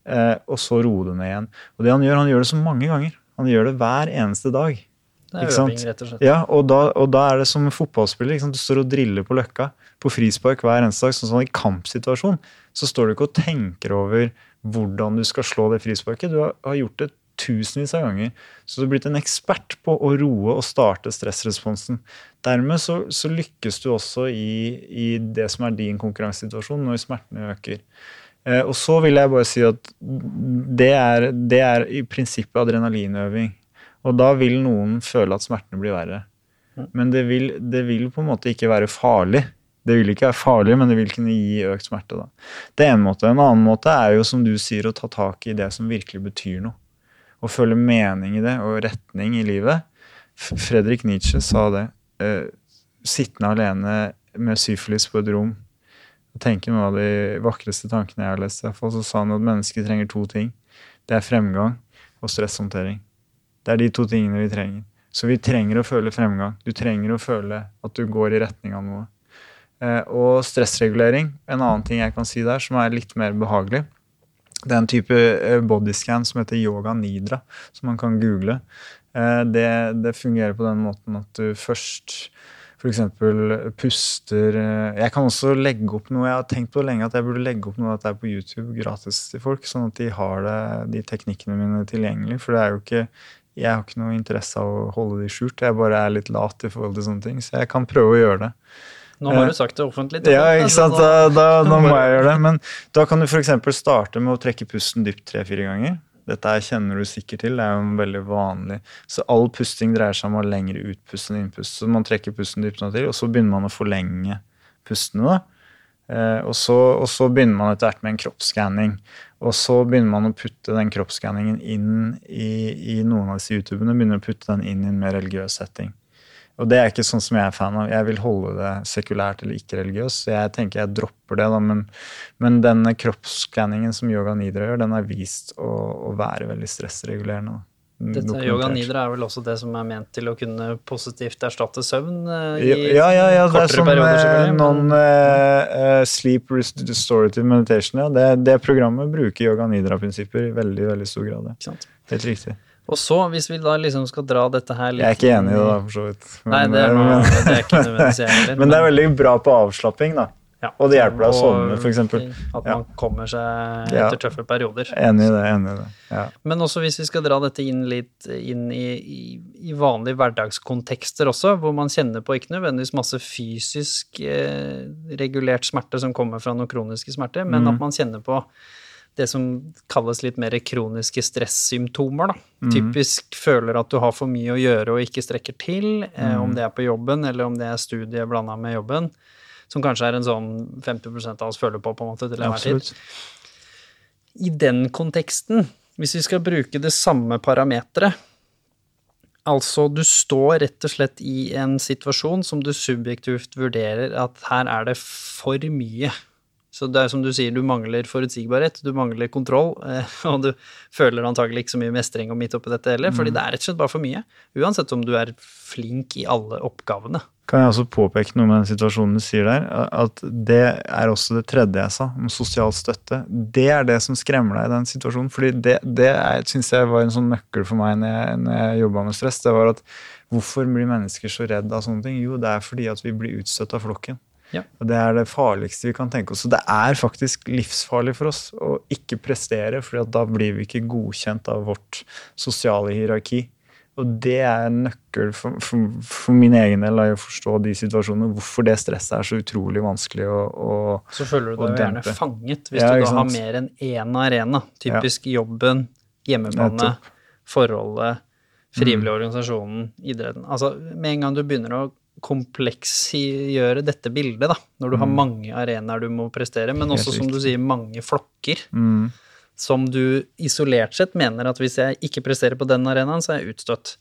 uh, og så roe det ned igjen. Og det han gjør, han gjør det så mange ganger. Han gjør det hver eneste dag. Det er øving, rett og slett. Ja, og da, og da er det som en fotballspiller. Du står og driller på løkka på frispark hver eneste dag. Sånn sånn I kampsituasjon så står du ikke og tenker over hvordan du skal slå det frisparket. Du har, har gjort det tusenvis av ganger. Så du har blitt en ekspert på å roe og starte stressresponsen. Dermed så, så lykkes du også i, i det som er din konkurransesituasjon, når smertene øker. Eh, og så vil jeg bare si at det er, det er i prinsippet adrenalinøving. Og da vil noen føle at smertene blir verre. Men det vil, det vil på en måte ikke være farlig. Det vil ikke være farlig, men det vil kunne gi økt smerte. Da. Det er en måte. En annen måte er jo, som du sier, å ta tak i det som virkelig betyr noe. Å føle mening i det, og retning i livet. Fredrik Nietzsche sa det. Eh, sittende alene med syfilis på et rom og tenke noen av de vakreste tankene jeg har lest, i hvert fall, så sa han at mennesker trenger to ting. Det er fremgang og stresshåndtering. Det er de to tingene vi trenger. Så vi trenger å føle fremgang. Du trenger å føle at du går i retning av noe. Eh, og stressregulering, en annen ting jeg kan si der, som er litt mer behagelig. Det er en type eh, bodyscan som heter yoga nidra, som man kan google. Eh, det, det fungerer på den måten at du først f.eks. puster Jeg kan også legge opp noe Jeg har tenkt på lenge at jeg burde legge opp noe at det er på YouTube gratis til folk, sånn at de har det, de teknikkene mine tilgjengelig. For det er jo ikke jeg har ikke noe interesse av å holde de skjult. Jeg bare er litt lat i forhold til sånne ting. Så jeg kan prøve å gjøre det. Nå har du sagt det offentlig. Ja, ikke altså, sant? da- Da, da, må jeg gjøre det. Men da kan du f.eks. starte med å trekke pusten dypt tre-fire ganger. Dette kjenner du sikkert til. Det er jo en veldig vanlig Så all pusting dreier seg om å ha lengre utpust enn innpust. Så man trekker pusten dypt til, og så begynner man å forlenge pustene. Eh, og, så, og så begynner man etter hvert med en kroppsskanning. Og så begynner man å putte den kroppsskanningen inn i, i noen av disse YouTubene. Begynner å putte den inn i en mer religiøs setting. Og det er ikke sånn som jeg er fan av. Jeg vil holde det sekulært eller ikke-religiøst. Så jeg tenker jeg dropper det, da. Men, men denne kroppsskanningen som yoga nidra gjør, den er vist å, å være veldig stressregulerende. Dette yoga nidra er vel også det som er ment til å kunne positivt erstatte søvn? eh, i ja, ja, ja det er som eh, noen eh, eh, sleep restorative meditation. Ja. Det, det programmet bruker yoga nidra-prinsipper i veldig veldig stor grad. ja. Helt riktig. Og så, hvis vi da liksom skal dra dette her litt Jeg er ikke enig i det, da, for så vidt. Nei, det er, noe, men, det er ikke nødvendigvis jeg heller. men det er veldig bra på avslapping, da. ja. og det hjelper deg å sovne, for eksempel. At man kommer seg Ja. etter tøffe perioder. Enig i det. enig i det. Ja. Men også hvis vi skal dra dette inn litt inn i, i, i vanlige hverdagskontekster også, hvor man kjenner på ikke nødvendigvis masse fysisk eh, regulert smerte som kommer fra noen kroniske smerter, men Mm. at man kjenner på det som kalles litt mer kroniske stressymptomer. Mm. Typisk føler at du har for mye å gjøre og ikke strekker til, eh, om det er på jobben eller om det er studiet blanda med jobben, som kanskje er en sånn 50% av oss føler på på en måte til enhver tid. I den konteksten, hvis vi skal bruke det samme parameteret, Altså, du står rett og slett i en situasjon som du subjektivt vurderer at her er det for mye. Så det er som du sier, du mangler forutsigbarhet, du mangler kontroll, eh, og du føler antagelig ikke så mye mestring og midt oppi dette heller, fordi det er rett og slett bare for mye. Uansett om du er flink i alle oppgavene. Kan jeg også påpeke noe med den situasjonen du sier der? At det er også det tredje jeg sa, om sosial støtte. Det er det som skremmer deg i den situasjonen. fordi det, det syns jeg var en sånn nøkkel for meg når jeg, når jeg jobba med stress. Det var at hvorfor blir mennesker så redd av sånne ting? Jo, det er fordi at vi blir utstøtt av flokken. Ja. Og det er det farligste vi kan tenke oss. Så det er faktisk livsfarlig for oss å ikke prestere, for da blir vi ikke godkjent av vårt sosiale hierarki. Og det er en nøkkel for, for, for min egen del å forstå de situasjonene. Hvorfor det stresset er så utrolig vanskelig å, å Så føler du deg jo gjerne fanget hvis Ja, du da har mer enn én arena. Typisk jobben, hjemmebane, forholdet, frivillig Mm. organisasjonen, idretten. Altså, med en gang du begynner å kompleksgjøre dette bildet, da, når du har mange arenaer du må prestere, men Mm. Også, som du sier, mange flokker, mm, som du isolert sett mener at hvis jeg ikke presterer på den arenaen, så er jeg utstøtt.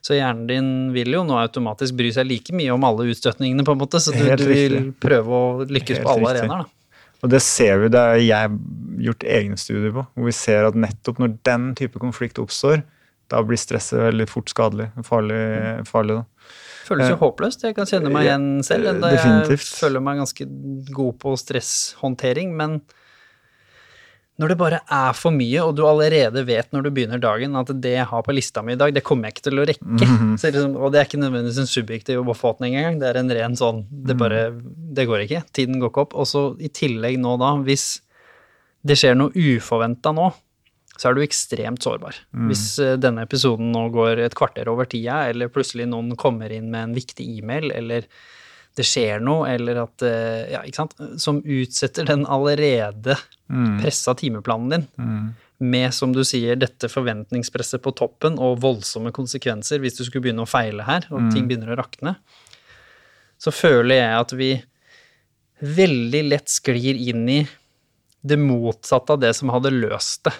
Så hjernen din vil jo nå automatisk bry seg like mye om alle utstøtningene, på en måte, så du, du vil prøve å lykkes Helt på alle riktig. arenaer, da. Og det ser vi, det har jeg gjort egne studier på, hvor vi ser at nettopp når den type konflikt oppstår, da blir stresset veldig fort skadelig. Farlig, farlig da. Føles jo Eh, håpløst. Jeg kan kjenne meg igjen selv, enda jeg føler meg ganske god på stresshåndtering. Men når det bare er for mye, og du allerede vet når du begynner dagen at det jeg har på lista mi i dag, det kommer jeg ikke til å rekke. Mhm. Så liksom, og det er ikke nødvendigvis en subjektiv oppfatning engang, det er en ren sånn Det Mhm. bare Det går ikke. Tiden går ikke opp. Og så i tillegg nå, da, hvis det skjer noe uforventa nå, så er du ekstremt sårbar. Mm. Hvis eh, denne episoden nå går et kvarter over tida, eller plutselig noen kommer inn med en viktig e-mail, eller det skjer noe, eller at eh, Ja, ikke sant, som utsetter den allerede Mm, pressa timeplanen din, mm, med, som du sier, dette forventningspresset på toppen og voldsomme konsekvenser hvis du skulle begynne å feile her, og Mm. ting begynner å rakne, så føler jeg at vi veldig lett sklir inn i det motsatte av det som hadde løst det.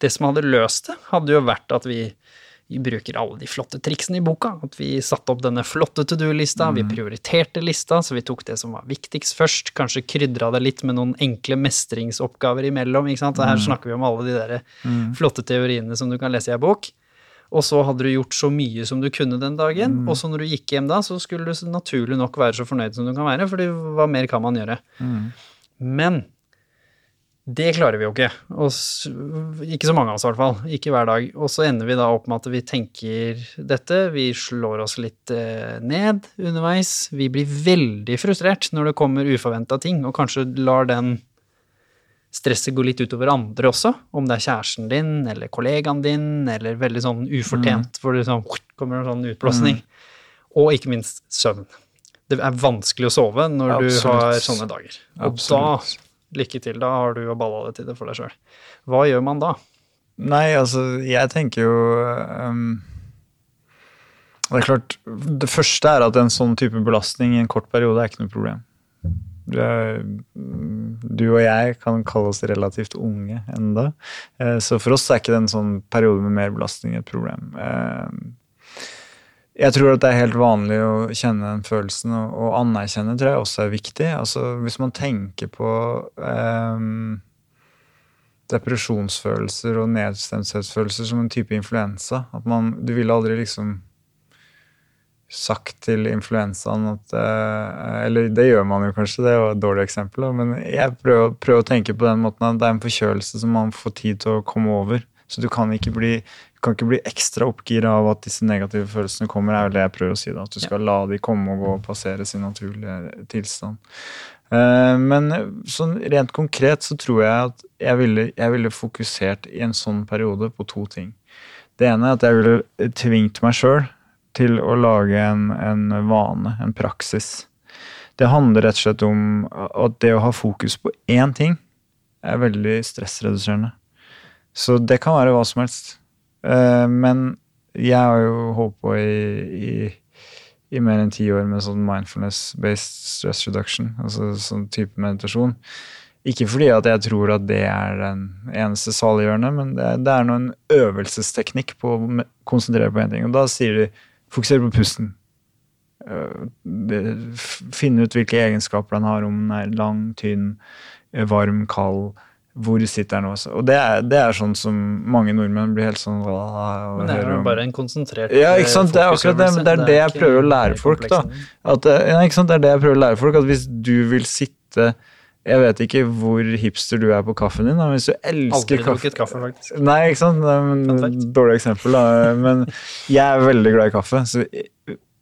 Det som hadde løst det, hadde jo vært at vi vi bruker alle de flotte triksene i boka. At vi satte opp denne flotte to do-lista, vi prioriterte lista, så vi tok det som var viktigst først. Kanskje krydra det litt med noen enkle mestringsoppgaver imellom. ikke sant? Her snakker vi om alle de der flotte teoriene som du kan lese i ei bok. Og så hadde du gjort så mye som du kunne den dagen, og så når du gikk hjem da, så skulle du naturlig nok være så fornøyd som du kan være, for hva mer kan man gjøre? Men det klarer vi jo ikke. Og ikke så mange av oss, i hvert fall. Ikke hver dag. Og så ender vi da opp med at vi tenker dette, vi slår oss litt eh, ned underveis. Vi blir veldig frustrert når det kommer uforventa ting, og kanskje lar den stresset gå litt utover andre også. Om det er kjæresten din, eller kollegaen din, eller veldig sånn ufortjent, hvor det sånn, kommer en sånn utblåsning. Og ikke minst søvn. Det er vanskelig å sove når du har sånne dager. Og Absolutt. da Lykke til, da har du jo balla det til det for deg sjøl. Hva gjør man da? Nei, altså, jeg tenker jo um, Det er klart, det første er at en sånn type belastning i en kort periode er ikke noe problem. Er, du og jeg kan kalle oss relativt unge enda, Eh, så for oss er ikke det en sånn periode med mer belastning et problem. Jeg tror at det er helt vanlig å kjenne den følelsen, og, og anerkjenne tror jeg også er viktig. Altså, hvis man tenker på eh, depresjonsfølelser og nedstemthetsfølelser som en type influensa. At man, du ville aldri liksom sagt til influensaen at eh, Eller det gjør man jo kanskje, det var et dårlig eksempel, men jeg prøver, prøver å tenke på den måten at det er en forkjølelse som man får tid til å komme over. Så du kan ikke bli, kan ikke bli ekstra oppgira av at disse negative følelsene kommer, er vel det jeg prøver å si. da, At du skal la de komme og gå og passere sin naturlige tilstand. Eh, Men sånn rent konkret så tror jeg at jeg ville, jeg ville fokusert i en sånn periode på to ting. Det ene er at jeg ville tvingt meg sjøl til å lage en, en vane, en praksis. Det handler rett og slett om at det å ha fokus på én ting er veldig stressreduserende. Så det kan være hva som helst. Eh, Men jeg har jo holdt på i, i, i mer enn ti år med sånn mindfulness-based stress reduction, altså sånn type meditasjon. Ikke fordi at jeg tror at det er den eneste saliggjørende, men det, det er noen øvelsesteknikk på å konsentrere på én ting. Og da sier de fokuser på pusten. F- Finne ut hvilke egenskaper den har, om den er lang, tynn, eh, varm, kald. Hvor sitter den også? Og det er, det er sånn som mange nordmenn blir helt sånn Men det er jo bare en konsentrert Ja, ikke sant? Det er akkurat det, men det er det jeg prøver å lære folk, da. At, eh, ja, ikke sant? Det er det jeg prøver å lære folk. At hvis du vil sitte Jeg vet ikke hvor hipster du er på kaffen din, men hvis du elsker Aldri kaffe drukket kaffe, faktisk. Nei, ikke sant? Det Fun en fact. dårlig eksempel, da. Men jeg er veldig glad i kaffe. Så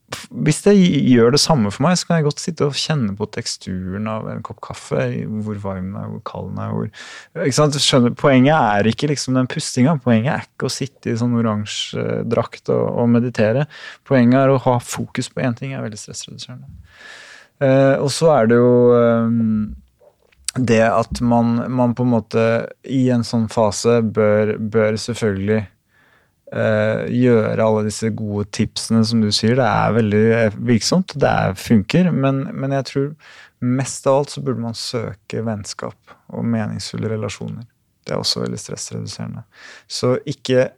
hvis det gjør det samme for meg, så kan jeg godt sitte og kjenne på teksturen av en kopp kaffe. Hvor varm den er, hvor kald den er. Hvor? Skjønner, poenget er ikke liksom den pustinga. Poenget er ikke å sitte i sånn oransje drakt og, og meditere. Poenget er å ha fokus på én ting. er veldig stressreduserende. Uh, og så er det jo um, det at man, man på en måte i en sånn fase bør, bør selvfølgelig gjøre alle disse gode tipsene som du sier. Det er veldig virksomt, det er, funker, men, men jeg tror mest av alt så burde man søke vennskap og meningsfulle relasjoner. Det er også veldig stressreduserende. Så ikke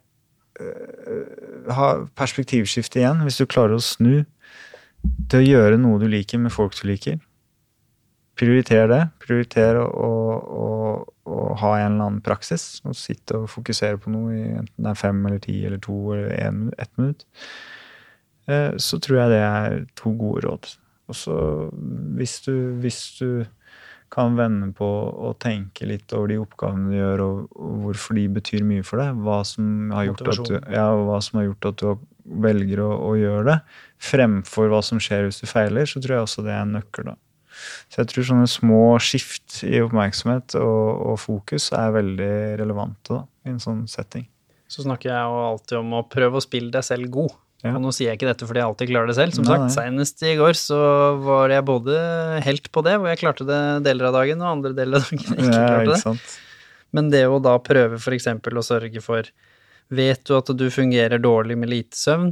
uh, ha perspektivskifte igjen. Hvis du klarer å snu til å gjøre noe du liker med folk du liker, prioriter det. Prioriter å, å, å, ha en eller annen praksis. Og sitte og fokusere på noe i enten det er fem eller ti eller to eller en, ett minutt. Eh, Så tror jeg det er to gode råd. Og så hvis du, hvis du kan vende på å tenke litt over de oppgavene du gjør, og, og hvorfor de betyr mye for deg, hva som har gjort at du, ja, hva som har gjort at du velger å, å gjøre det, fremfor hva som skjer hvis du feiler, så tror jeg også det er en nøkkel. da. Så jeg tror sånne små skift i oppmerksomhet og, og fokus er veldig relevante da, i en sånn setting. Så snakker jeg jo alltid om å prøve å spille deg selv god. Ja. Og nå sier jeg ikke dette fordi jeg alltid klarer det selv. Som Nei, sagt, senest i går så var jeg både helt på det, hvor jeg klarte det deler av dagen, og andre deler av dagen jeg ikke Ja, klarte ikke det. sant? Men det å da prøve f.eks. å sørge for Vet du at du fungerer dårlig med lite søvn?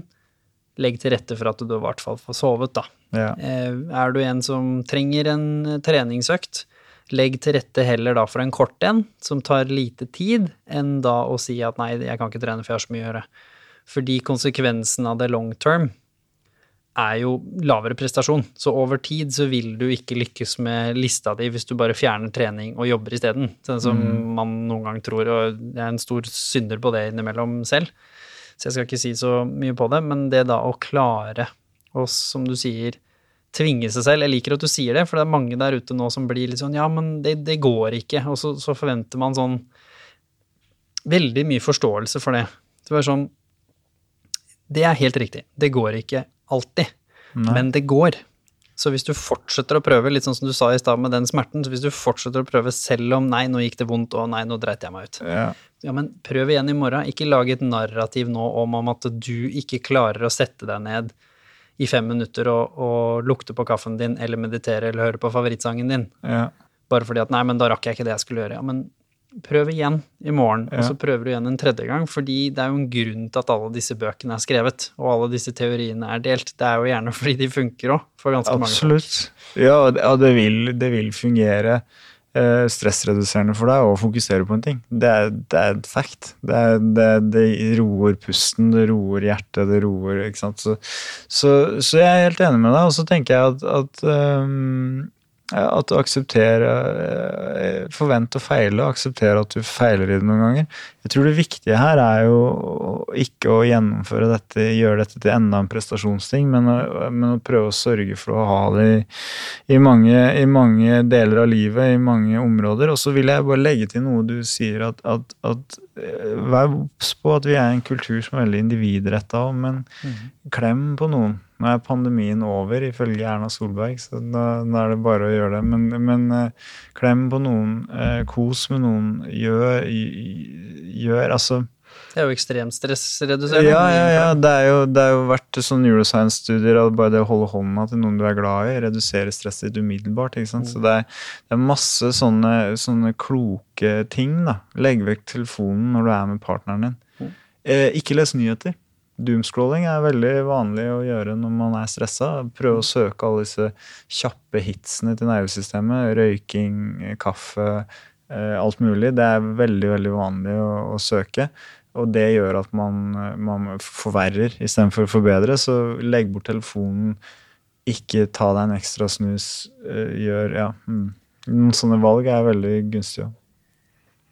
Legg til rette for at du i hvert fall får sovet, da. Ja. Eh, Er du en som trenger en eh, treningsøkt, legg til rette heller da for en kort en, som tar lite tid, enn da å si at nei, jeg kan ikke trene for jeg har så mye å gjøre. Fordi konsekvensen av det long term er jo lavere prestasjon. Så over tid så vil du ikke lykkes med lista di hvis du bare fjerner trening og jobber isteden. Sånn som man noen gang tror, og jeg er en stor synder på det innimellom selv. Så jeg skal ikke si så mye på det, men det da å klare å, som du sier, tvinge seg selv Jeg liker at du sier det, for det er mange der ute nå som blir litt sånn Ja, men det, det går ikke. Og så, så forventer man sånn Veldig mye forståelse for det. Det er sånn Det er helt riktig. Det går ikke alltid. Nei. Men det går. Så hvis du fortsetter å prøve, litt sånn som du sa i stad med den smerten, så hvis du fortsetter å prøve selv om nei, nå gikk det vondt, og nei, nå dreit jeg meg ut. Ja. Ja, men prøv igjen i morgen. Ikke lag et narrativ nå om, om at du ikke klarer å sette deg ned i fem minutter og, og lukte på kaffen din, eller meditere, eller høre på favorittsangen din. Ja. Bare fordi at nei, men da rakk jeg ikke det jeg skulle gjøre. Ja, men prøv igjen i morgen, og så prøver du igjen en tredje gang. Fordi det er jo en grunn til at alle disse bøkene er skrevet, og alle disse teoriene er delt. Det er jo gjerne fordi de funker òg, for ganske mange. folk. Absolutt. Ja, det- vil, det vil fungere eh, stressreduserende for deg å fokusere på en ting. Det er, det er et fact. Det, er, det, det roer pusten, det roer hjertet, det roer ikke sant? Så, så, så jeg er helt enig med deg, og så tenker jeg at, at ja, At du aksepterer eh, Forvent å feile, og akseptere at du feiler i det noen ganger. Jeg tror det viktige her er jo ikke å gjennomføre dette, gjøre dette til enda en prestasjonsting, men å, men å prøve å sørge for å ha det i, i, mange, i mange deler av livet, i mange områder. Og så vil jeg bare legge til noe du sier, at, at, at eh, vær obs på at vi er en kultur som er veldig individretta, men klem på noen. Nå er pandemien over, ifølge Erna Solberg, så da, da er det bare å gjøre det. Men, men eh, klem på noen, eh, kos med noen, gjør, gjør Altså Det er jo ekstremt stressreduserende. ja, ja, ja. Det er jo, det er jo vært sånn neuroscience-studier at bare det å holde hånda til noen du er glad i, redusere stresset ditt umiddelbart. ikke sant? Så det er, det er masse sånne, sånne kloke ting. da. Legg vekk telefonen når du er med partneren din. Eh, ikke les nyheter. Doomscrolling er veldig vanlig å gjøre når man er stressa. Prøve å søke alle disse kjappe hitsene til nervesystemet. Røyking, kaffe, eh, alt mulig. Det er veldig, veldig vanlig å, å søke. Og det gjør at man, man forverrer istedenfor å forbedre. Så legg bort telefonen, ikke ta deg en ekstra snus. eh, Gjør Ja. Mm. Noen sånne valg er veldig gunstige.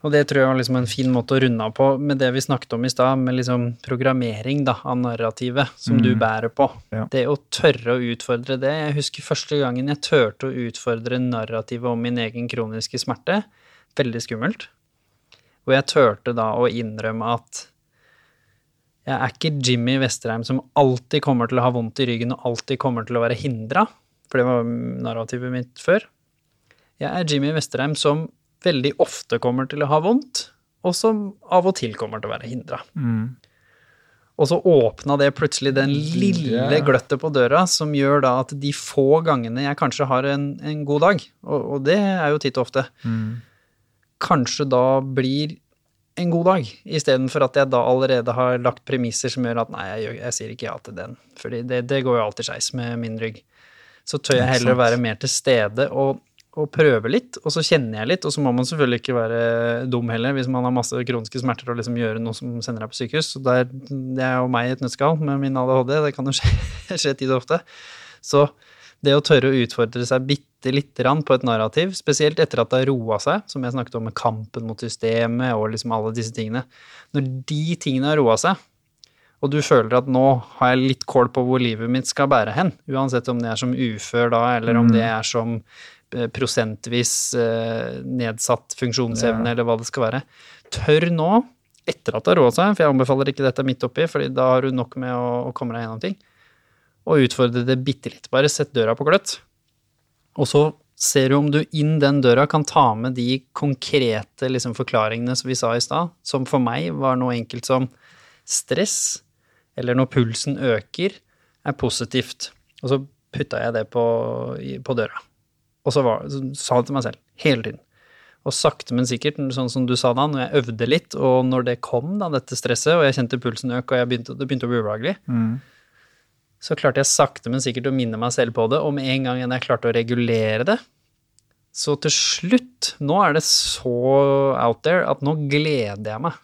Og det tror jeg var liksom en fin måte å runde av på med det vi snakket om i stad, med liksom programmering da, av narrativet som du bærer på. Ja. Det å tørre å utfordre det. Jeg husker første gangen jeg turte å utfordre narrativet om min egen kroniske smerte. Veldig skummelt. Og jeg turte da å innrømme at jeg er ikke Jimmy Vesterheim som alltid kommer til å ha vondt i ryggen og alltid kommer til å være hindra, for det var narrativet mitt før. Jeg er Jimmy Vesterheim som veldig ofte kommer til å ha vondt, og som av og til kommer til å være hindra. Og så åpna det plutselig den lille gløttet på døra som gjør da at de få gangene jeg kanskje har en, en god dag, og, og det er jo titt og ofte, kanskje da blir en god dag, istedenfor at jeg da allerede har lagt premisser som gjør at nei, jeg, jeg sier ikke ja til den, fordi det, det går jo alltid skeis med min rygg. Så tør jeg heller være mer til stede og, og prøve litt, og så kjenner jeg litt, og så må man selvfølgelig ikke være dum heller hvis man har masse kroniske smerter og liksom gjøre noe som sender deg på sykehus. Så det er, det er jo meg i et nøtteskall med min ADHD, det kan jo skje, skje tid og ofte. Så det å tørre å utfordre seg bitte lite grann på et narrativ, spesielt etter at det har roa seg, som jeg snakket om med kampen mot systemet og liksom alle disse tingene Når de tingene har roa seg, og du føler at nå har jeg litt kål på hvor livet mitt skal bære hen, uansett om det er som ufør da, eller om det er som prosentvis eh, nedsatt funksjonsevne, Ja. eller hva det skal være. Tør nå, etter at det har roa seg, for jeg anbefaler ikke dette midt oppi, fordi da har du nok med å, å komme deg gjennom ting, og utfordre det bitte litt. Bare sett døra på gløtt. Og så ser du om du inn den døra kan ta med de konkrete liksom, forklaringene som vi sa i stad, som for meg var noe enkelt som stress, eller når pulsen øker, er positivt. Og så putta jeg det på, på døra. Og så, var, så sa det til meg selv, hele tiden. Og sakte, men sikkert, sånn som du sa da, når jeg øvde litt, og når det kom, da, dette stresset, og jeg kjente pulsen øke, og begynte, det begynte å bli ubehagelig, så klarte jeg sakte, men sikkert å minne meg selv på det, og med en gang jeg klarte å regulere det, så til slutt, nå er det så out there at nå gleder jeg meg.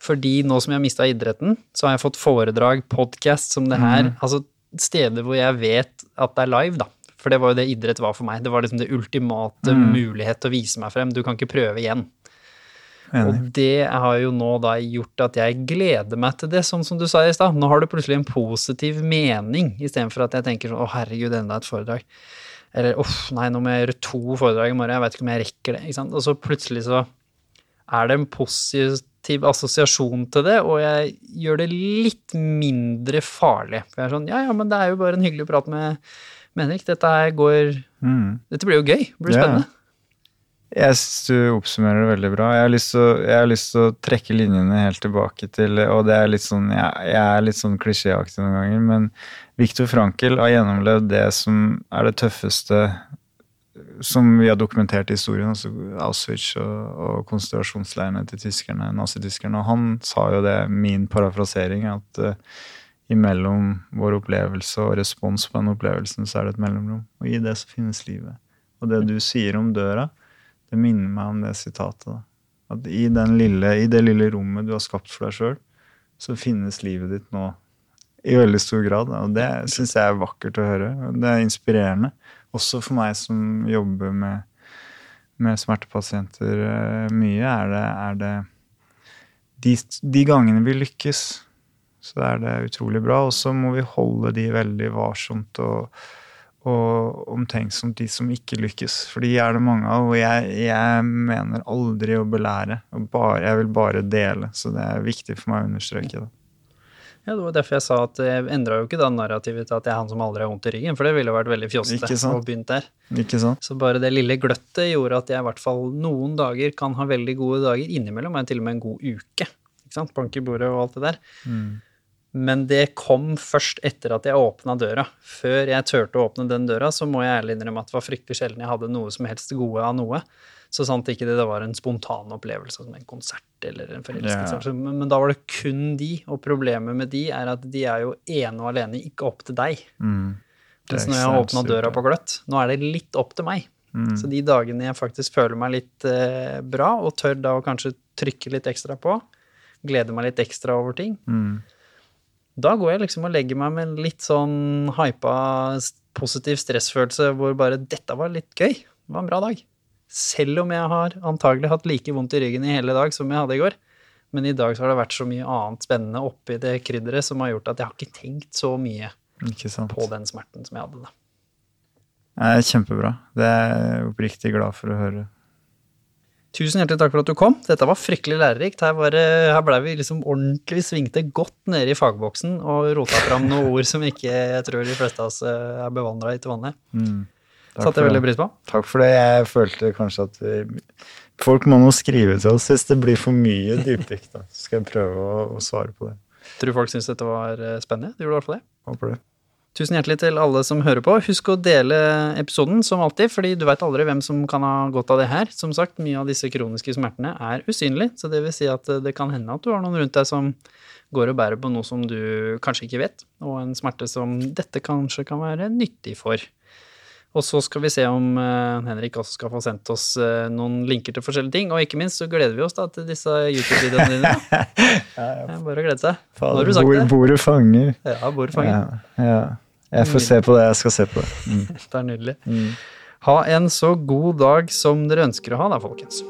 Fordi nå som jeg har mista idretten, så har jeg fått foredrag, podkast som det her. Altså steder hvor jeg vet at det er live, da. For det var jo det idrett var for meg. Det var liksom det ultimate mulighet til å vise meg frem. Du kan ikke prøve igjen. Enig. Og det har jo nå da gjort at jeg gleder meg til det, sånn som du sa i stad. Nå har du plutselig en positiv mening, istedenfor at jeg tenker sånn å herregud, enda et foredrag. Eller uff, nei, nå må jeg gjøre to foredrag i morgen, jeg vet ikke om jeg rekker det. ikke sant? Og så plutselig så er det en positiv assosiasjon til det, og jeg gjør det litt mindre farlig. For jeg er sånn, ja ja, men det er jo bare en hyggelig prat med, med Henrik. Dette her går Mm. Dette blir jo gøy. Det blir Ja. spennende. Jeg syns du oppsummerer det veldig bra. Jeg har å, jeg har lyst til å trekke linjene helt tilbake til Og det er litt sånn Jeg, jeg er litt sånn klisjéaktig noen ganger, men Viktor Frankel har gjennomlevd det som er det tøffeste som vi har dokumentert i historien, altså Auschwitz og, og konsentrasjonsleirene til tyskerne, nazityskerne. Og han sa jo det, min parafrasering, at eh, imellom vår opplevelse og respons på den opplevelsen, så er det et mellomrom. Og i det så finnes livet. Og det du sier om døra, det minner meg om det sitatet. At i, lille, i det lille rommet du har skapt for deg sjøl, så finnes livet ditt nå i veldig stor grad. Og det syns jeg er vakkert å høre. Det er inspirerende. Også for meg som jobber med, med smertepasienter eh, mye, er det, er det de, de gangene vi lykkes, så det er det utrolig bra. Og så må vi holde de veldig varsomt og, og omtenksomt, de som ikke lykkes. For de er det mange av, og jeg, jeg mener aldri å belære. Og bare, jeg vil bare dele. Så det er viktig for meg å understreke det. Ja, Det var derfor jeg sa at jeg endra jo ikke da narrativet til at jeg er han som aldri har vondt i ryggen, for det ville vært veldig fjoste å begynt der. Ikke sant? Så bare det lille gløttet gjorde at jeg i hvert fall noen dager kan ha veldig gode dager. Innimellom er jeg til og med en god uke. Ikke sant? Bank i bordet og alt det der. Men det kom først etter at jeg åpna døra. Før jeg turte å åpne den døra, så må jeg ærlig innrømme at det var fryktelig sjelden jeg hadde noe som helst gode av noe. Så sant ikke det det var en spontan opplevelse, som en konsert eller en forelskelse. Ja. Men, da var det kun de, og problemet med de er at de er jo ene og alene ikke opp til deg. Mm. Det Mens når jeg har åpna døra på gløtt, nå er det litt opp til meg. Mm. Så de dagene jeg faktisk føler meg litt eh, bra, og tør da å kanskje trykke litt ekstra på, gleder meg litt ekstra over ting, Mm. Da går jeg liksom og legger meg med en litt sånn hypa, positiv stressfølelse hvor bare 'dette var litt gøy', det var en bra dag. Selv om jeg har antagelig hatt like vondt i ryggen i hele dag som jeg hadde i går. Men i dag så har det vært så mye annet spennende oppi det krydderet som har gjort at jeg har ikke tenkt så mye på den smerten som jeg hadde da. kjempebra. Det er jeg oppriktig glad for å høre. Tusen hjertelig takk for at du kom. Dette var fryktelig lærerikt. Her, var, her ble vi liksom ordentlig svingte godt nede i fagboksen og rota fram noen ord som ikke jeg tror de fleste av oss eh, er bevandra i til vanlig. Mm. Satte jeg veldig pris på. Takk for det. Jeg følte kanskje at vi, folk må nå skrive til oss hvis det blir for mye dypdykt. Så skal jeg prøve å, å svare på det. Tror folk syns dette var eh, spennende. Du gjorde i hvert fall det. Håper det. Tusen hjertelig til alle som hører på. Husk å dele episoden som alltid, fordi du veit aldri hvem som kan ha godt av det her. Som sagt, mye av disse kroniske smertene er usynlige, så det vil si at eh, det kan hende at du har noen rundt deg som går og bærer på noe som du kanskje ikke vet, og en smerte som dette kanskje kan være nyttig for. Og så skal vi se om eh, Henrik også skal få sendt oss eh, noen linker til forskjellige ting. Og ikke minst så gleder vi oss da til disse YouTube-videoene dine. Det er bare å glede seg. Nå har du sagt det. bordet fanger. Ja, bordfanger. Ja, ja. Jeg får se på det. Jeg skal se på det. Mm. Det er nydelig. Mm. Ha en så god dag som dere ønsker å ha da, folkens.